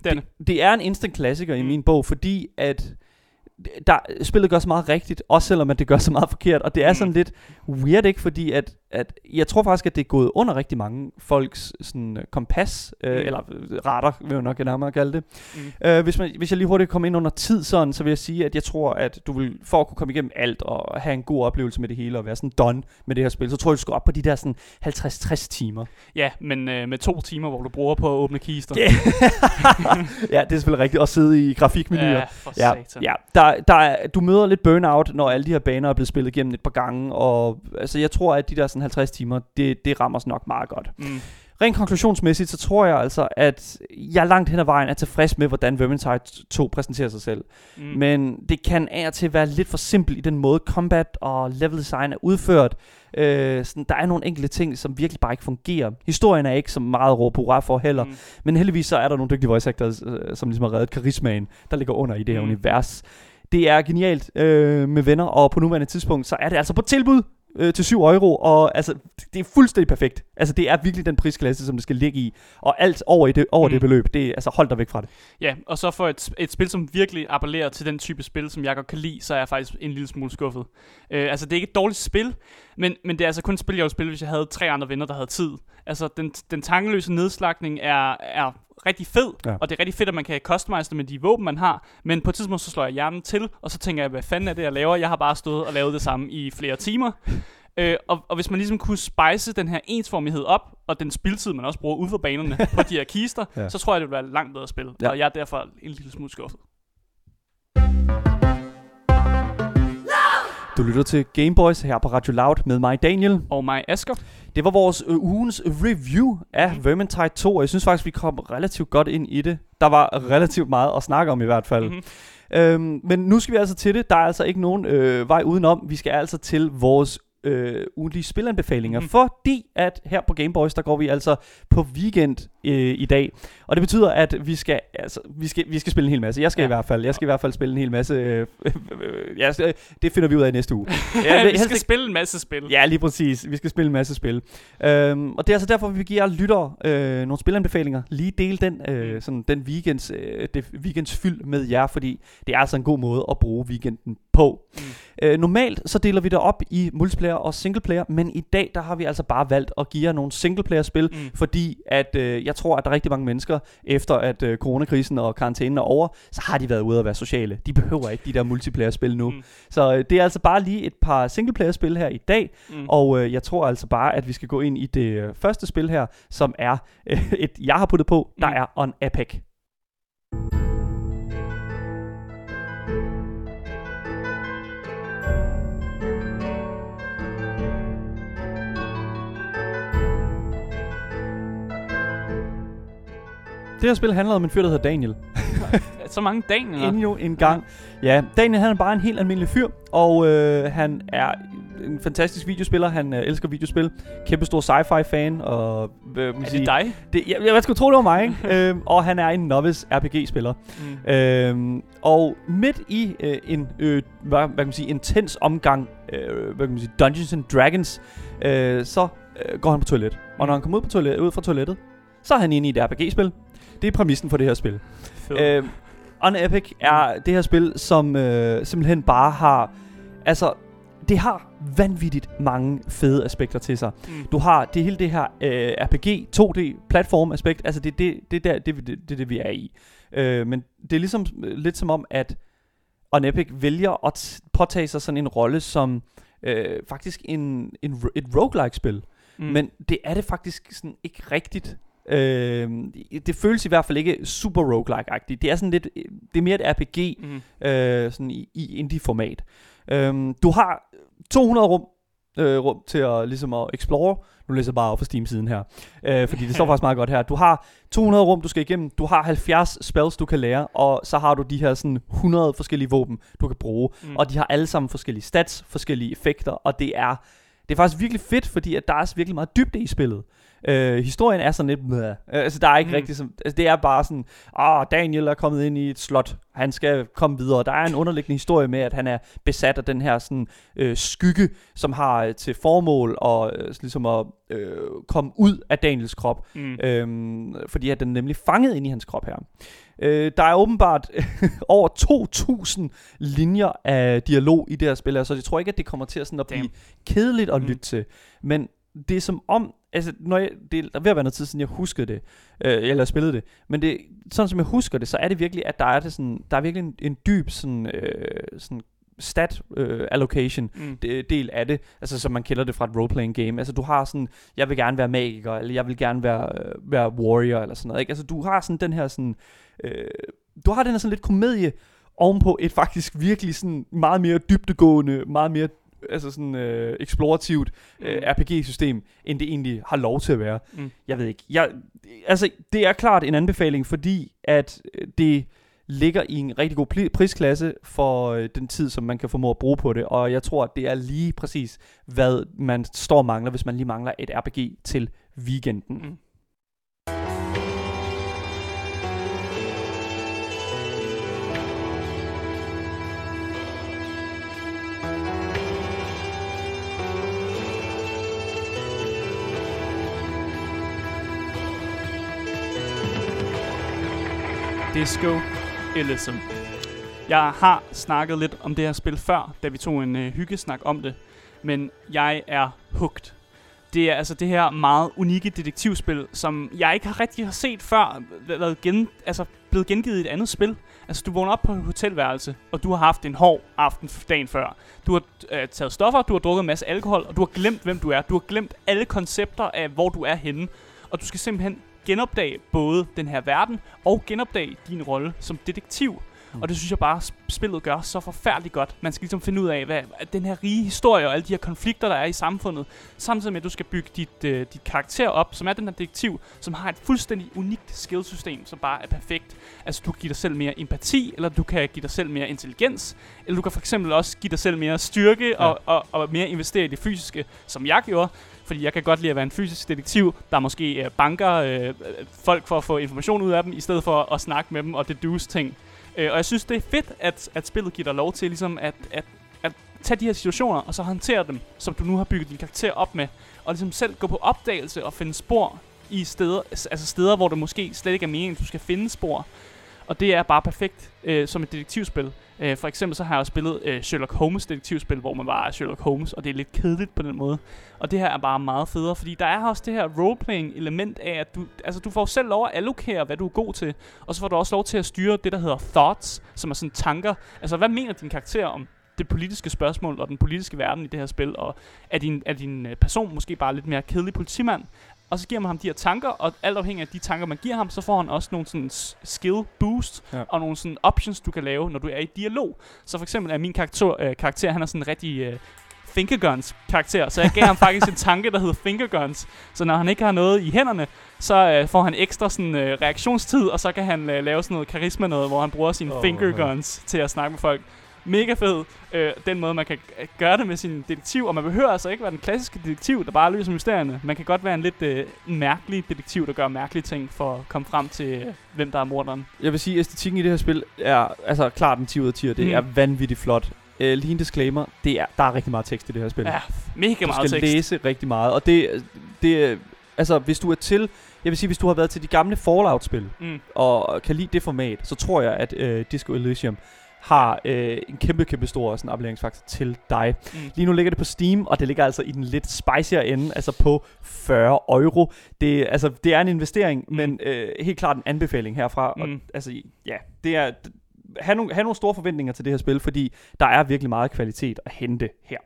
B: Det er det.
A: Det, det er en instant klassiker i
B: Mm.
A: min bog, fordi at der, spillet gør så meget rigtigt, også selvom at det gør så meget forkert, og det er
B: Mm.
A: sådan lidt weird, ikke? Fordi at, at jeg tror faktisk, at det er gået under rigtig mange folks sådan, øh, kompas, øh,
B: Mm.
A: eller øh, radar, vil jeg nok nærmere kalde det.
B: Mm.
A: Øh, hvis, man, hvis jeg lige hurtigt kommer ind under tid sådan, så vil jeg sige, at jeg tror, at du vil, for at kunne komme igennem alt, og have en god oplevelse med det hele, og være sådan done med det her spil, så tror jeg, du skal op på de der sådan 50-60 timer.
B: Ja, men øh, med to timer, hvor du bruger på at åbne kister.
A: Yeah. (laughs) ja, det er selvfølgelig rigtigt, at sidde i grafikmenuer.
B: Ja, for
A: Ja,
B: satan.
A: ja. Der, der er, du møder lidt burnout, når alle de her baner er blevet spillet igennem et par gange, og altså, jeg tror, at de der sådan 50 timer, det, det rammer os nok meget godt.
B: Mm.
A: Rent konklusionsmæssigt, så tror jeg altså, at jeg langt hen ad vejen er tilfreds med, hvordan Vermintide 2 præsenterer sig selv.
B: Mm.
A: Men det kan af og til være lidt for simpelt i den måde, combat og level design er udført. Øh, sådan, der er nogle enkelte ting, som virkelig bare ikke fungerer. Historien er ikke så meget råb hurra for heller.
B: Mm.
A: Men heldigvis så er der nogle dygtige voice actors, øh, som ligesom har reddet karismaen, der ligger under i det her
B: mm.
A: univers. Det er genialt øh, med venner, og på nuværende tidspunkt, så er det altså på tilbud øh, til 7 euro, og altså, det er fuldstændig perfekt. Altså, det er virkelig den prisklasse, som det skal ligge i, og alt over, i det, over
B: Mm.
A: det beløb, det er, altså, hold dig væk fra det.
B: Ja, og så for et, et spil, som virkelig appellerer til den type spil, som jeg godt kan lide, så er jeg faktisk en lille smule skuffet. Øh, altså, det er ikke et dårligt spil, men, men det er altså kun et spil, jeg ville spille, hvis jeg havde tre andre venner, der havde tid. Altså, den, den tankeløse nedslagning er, er rigtig fed, ja. Og det er rigtig fedt, at man kan customize det med de våben, man har, men på et tidspunkt, så slår jeg hjernen til, og så tænker jeg, hvad fanden er det, jeg laver? Jeg har bare stået og lavet det samme i flere timer. Øh, og, og hvis man ligesom kunne spice den her ensformighed op, og den spildtid, man også bruger ude for banerne på de her kister, ja. Så tror jeg, det vil være langt bedre spil. Ja. Og jeg er derfor en lille smule skuffet.
A: Du lytter til Gameboys her på Radio Loud med mig, Daniel.
B: Og mig, Asger.
A: Det var vores øh, ugens review af. Vermintide 2, og jeg synes faktisk, vi kom relativt godt ind i det. Der var relativt meget at snakke om i hvert fald.
B: Mm-hmm.
A: Øhm, men nu skal vi altså til det. Der er altså ikke nogen øh, vej udenom. Vi skal altså til vores øh, ugentlige spilanbefalinger. Mm. Fordi at her på Gameboys, der går vi altså på weekend øh, i dag. Og det betyder, at vi skal, altså, vi skal, vi skal spille en hel masse. Jeg skal
B: Ja.
A: i hvert fald. Jeg skal i hvert fald spille en hel masse. Øh, (laughs) øh, øh, det finder vi ud af i næste uge. (laughs)
B: Ja, vi skal
A: ikke-
B: spille en masse spil.
A: Ja, lige præcis. Vi skal spille en masse spil. Øhm, og det er altså derfor, vi giver lyttere øh, nogle spilanbefalinger. Lige dele den, øh,
B: Mm.
A: sådan, den weekends, øh, det weekends fyld med jer, fordi det er altså en god måde at bruge weekenden på.
B: Mm.
A: Øh, normalt så deler vi det op i multiplayer og singleplayer, men i dag der har vi altså bare valgt at give jer nogle singleplayer-spil,
B: Mm.
A: fordi at øh, jeg tror, at der er rigtig mange mennesker, efter at øh, coronakrisen og karantænen er over, så har de været ude at være sociale. De behøver ikke de der multiplayer-spil nu.
B: Mm.
A: Så øh, det er altså bare lige et par singleplayer-spil her i dag,
B: Mm.
A: og øh, jeg tror altså bare, at vi skal gå ind i det øh, første spil her, som er øh, (laughs) et, jeg har puttet på, der
B: Mm.
A: er On Epic. Det her spil handler om en fyr, der hedder Daniel.
B: Så mange Daniel. (laughs)
A: Endnu en gang. Ja, Daniel han er bare en helt almindelig fyr, og øh, han er en fantastisk videospiller. Han øh, elsker videospil. Kæmpe stor sci-fi fan, og øh,
B: Er
A: sige,
B: det dig?
A: det, jeg, jeg skulle tro, det var mig, ikke? (laughs) øhm, og han er en novice RPG-spiller.
B: Mm.
A: Øhm, og midt i øh, en, øh, hvad, hvad kan man sige, intens omgang, øh, hvad kan man sige, Dungeons and Dragons, øh, så øh, går han på toilet. Og når han kommer ud, på toilet, ud fra toilettet, så er han inde i et RPG-spil. Det er præmissen for det her spil. Øh, On Epic er det her spil, som øh, simpelthen bare har... Altså, det har vanvittigt mange fede aspekter til sig.
B: Mm.
A: Du har det hele det her øh, RPG 2D platform aspekt, altså det det det der det det, det, det vi er i. Øh, men det er ligesom øh, lidt som om at On Epic vælger at påtage sig sådan en rolle som øh, faktisk en, en et roguelike spil.
B: Mm.
A: Men det er det faktisk sådan ikke rigtigt. Øh, det føles i hvert fald ikke super roguelike-agtigt. Det er sådan lidt, det er mere et RPG
B: Mm.
A: øh, sådan i, i indie-format. Øhm, du har 200 rum, øh, rum til at, ligesom at explore. Nu læser jeg bare op fra Steam-siden her, øh, fordi det står (laughs) faktisk meget godt her. Du har 200 rum, du skal igennem. Du har 70 spells, du kan lære, og så har du de her sådan 100 forskellige våben, du kan bruge.
B: Mm.
A: Og de har alle sammen forskellige stats, forskellige effekter, og det er, det er faktisk virkelig fedt, fordi at der er virkelig meget dybde i spillet. Øh, historien er sådan lidt bleh. Øh, Altså der er ikke
B: Mm.
A: rigtig som, altså, Det er bare sådan Ah, Daniel er kommet ind i et slot Han skal komme videre Der er en underliggende historie med At han er besat af den her sådan, øh, skygge Som har øh, til formål At, øh, ligesom at øh, komme ud af Daniels krop
B: Mm.
A: Øhm, fordi at den er nemlig fanget ind i hans krop her. Øh, der er åbenbart (laughs) over 2.000 linjer af dialog i det her spil, så jeg tror ikke, at det kommer til at, sådan at blive
B: Damn.
A: kedeligt at
B: Mm.
A: lytte til. Men det er som om, altså når jeg, det er ved at være noget tid siden, jeg huskede det, øh, eller spillede det, men det, sådan som jeg husker det, så er det virkelig, at der er, det sådan, der er virkelig en, en dyb sådan, øh, sådan stat øh, allocation
B: Mm.
A: de- del af det, altså som man kender det fra et role-playing game. Altså du har sådan, jeg vil gerne være magiker, eller jeg vil gerne være, øh, være warrior, eller sådan noget. Ikke? Altså du har sådan den her sådan, øh, du har den her sådan lidt komedie ovenpå et faktisk virkelig sådan meget mere dybdegående, meget mere altså sådan øh, eksplorativt øh,
B: Mm.
A: RPG-system, end det egentlig har lov til at være.
B: Mm.
A: Jeg ved ikke. Jeg, altså, det er klart en anbefaling, fordi at øh, det ligger i en rigtig god prisklasse for øh, den tid, som man kan formå at bruge på det. Og jeg tror, at det er lige præcis, hvad man står og mangler, hvis man lige mangler et RPG til weekenden.
B: Mm. Disco Elysium. Jeg har snakket lidt om det her spil før, da vi tog en øh, hyggesnak om det, men jeg er hooked. Det er altså det her meget unikke detektivspil, som jeg ikke har rigtig har set før, været gen, altså blevet gengivet i et andet spil. Altså, du vågner op på et hotelværelse, og du har haft en hård aften dagen før. Du har øh, taget stoffer, du har drukket en masse alkohol, og du har glemt, hvem du er. Du har glemt alle koncepter af, hvor du er henne. Og du skal simpelthen genopdage både den her verden, og genopdage din rolle som detektiv.
A: Mm.
B: Og det synes jeg bare, sp- spillet gør så forfærdeligt godt. Man skal ligesom finde ud af, hvad at den her rige historie og alle de her konflikter, der er i samfundet, samtidig med, at du skal bygge dit, øh, dit karakter op, som er den her detektiv, som har et fuldstændig unikt skillsystem, som bare er perfekt. Altså, du kan give dig selv mere empati, eller du kan give dig selv mere intelligens, eller du kan for eksempel også give dig selv mere styrke ja. og, og, og mere investere i det fysiske, som jeg gjorde. Fordi jeg kan godt lide at være en fysisk detektiv, der måske øh, banker øh, øh, folk for at få information ud af dem, i stedet for at snakke med dem og deduce ting. Øh, og jeg synes, det er fedt, at, at spillet giver dig lov til ligesom at, at, at tage de her situationer, og så håndtere dem, som du nu har bygget din karakter op med. Og ligesom selv gå på opdagelse og finde spor i steder, altså steder, hvor det måske slet ikke er meningen, at du skal finde spor. Og det er bare perfekt øh, som et detektivspil. Øh, for eksempel så har jeg også spillet øh, Sherlock Holmes detektivspil, hvor man bare er Sherlock Holmes, og det er lidt kedeligt på den måde. Og det her er bare meget federe, fordi der er også det her roleplaying element af, at du, altså du får selv lov at allokere, hvad du er god til, og så får du også lov til at styre det, der hedder thoughts, som er sådan tanker. Altså, hvad mener din karakter om det politiske spørgsmål og den politiske verden i det her spil, og er din, er din øh, person måske bare lidt mere kedelig politimand? Og så giver man ham de her tanker, og alt afhængig af de tanker, man giver ham, så får han også nogle sådan skill boost,
A: Ja.
B: og nogle sådan options, du kan lave, når du er i dialog. Så for eksempel er min karakter, øh, karakter han er sådan en rigtig øh, fingerguns karakter, så jeg gav ham faktisk en tanke, der hedder fingerguns. Så når han ikke har noget i hænderne, så øh, får han ekstra sådan øh, reaktionstid, og så kan han øh, lave sådan noget karisma noget, hvor han bruger sine oh, fingerguns til at snakke med folk. Mega fed, øh, den måde man kan øh, gøre det med sin detektiv, og man behøver altså ikke være den klassiske detektiv, der bare løser mysterierne. Man kan godt være en lidt øh, mærkelig detektiv, der gør mærkelige ting for at komme frem til, øh, hvem der er morderen.
A: Jeg vil sige, at æstetikken i det her spil er altså klart en 10 ud af 10, og det
B: Mm.
A: er vanvittigt flot. Uh, lige en disclaimer, det er, der er rigtig meget tekst i det her spil.
B: Ja, mega
A: du
B: meget
A: skal
B: tekst.
A: læse rigtig meget, og det, det Altså, hvis du er til... Jeg vil sige, hvis du har været til de gamle Fallout-spil,
B: Mm.
A: og kan lide det format, så tror jeg, at øh, Disco Elysium har øh, en kæmpe, kæmpe stor sådan, appelleringsfaktor til dig.
B: Mm.
A: Lige nu ligger det på Steam, og det ligger altså i den lidt spicier ende, altså på 40 euro. Det, altså, det er en investering, mm. men øh, helt klart en anbefaling herfra. Og,
B: Mm.
A: altså, ja, det er... have nogle, have nogle store forventninger til det her spil, fordi der er virkelig meget kvalitet at hente her.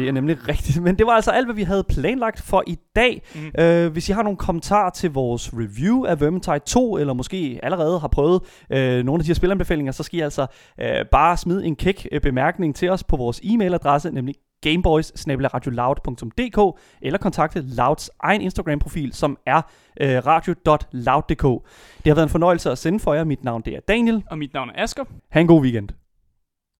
A: Det er nemlig rigtigt. Men det var altså alt, hvad vi havde planlagt for i dag. Mm. Øh, hvis I har nogle kommentarer til vores review af Vermintide 2, eller måske allerede har prøvet øh, nogle af de her spilanbefalinger, så skal I altså øh, bare smide en kæk øh, bemærkning til os på vores e-mailadresse, nemlig gameboys eller kontakte Louds egen Instagram-profil, som er øh, radio.loud.dk. Det har været en fornøjelse at sende for jer. Mit navn det er Daniel.
B: Og mit navn er Asger.
A: Ha' en god weekend.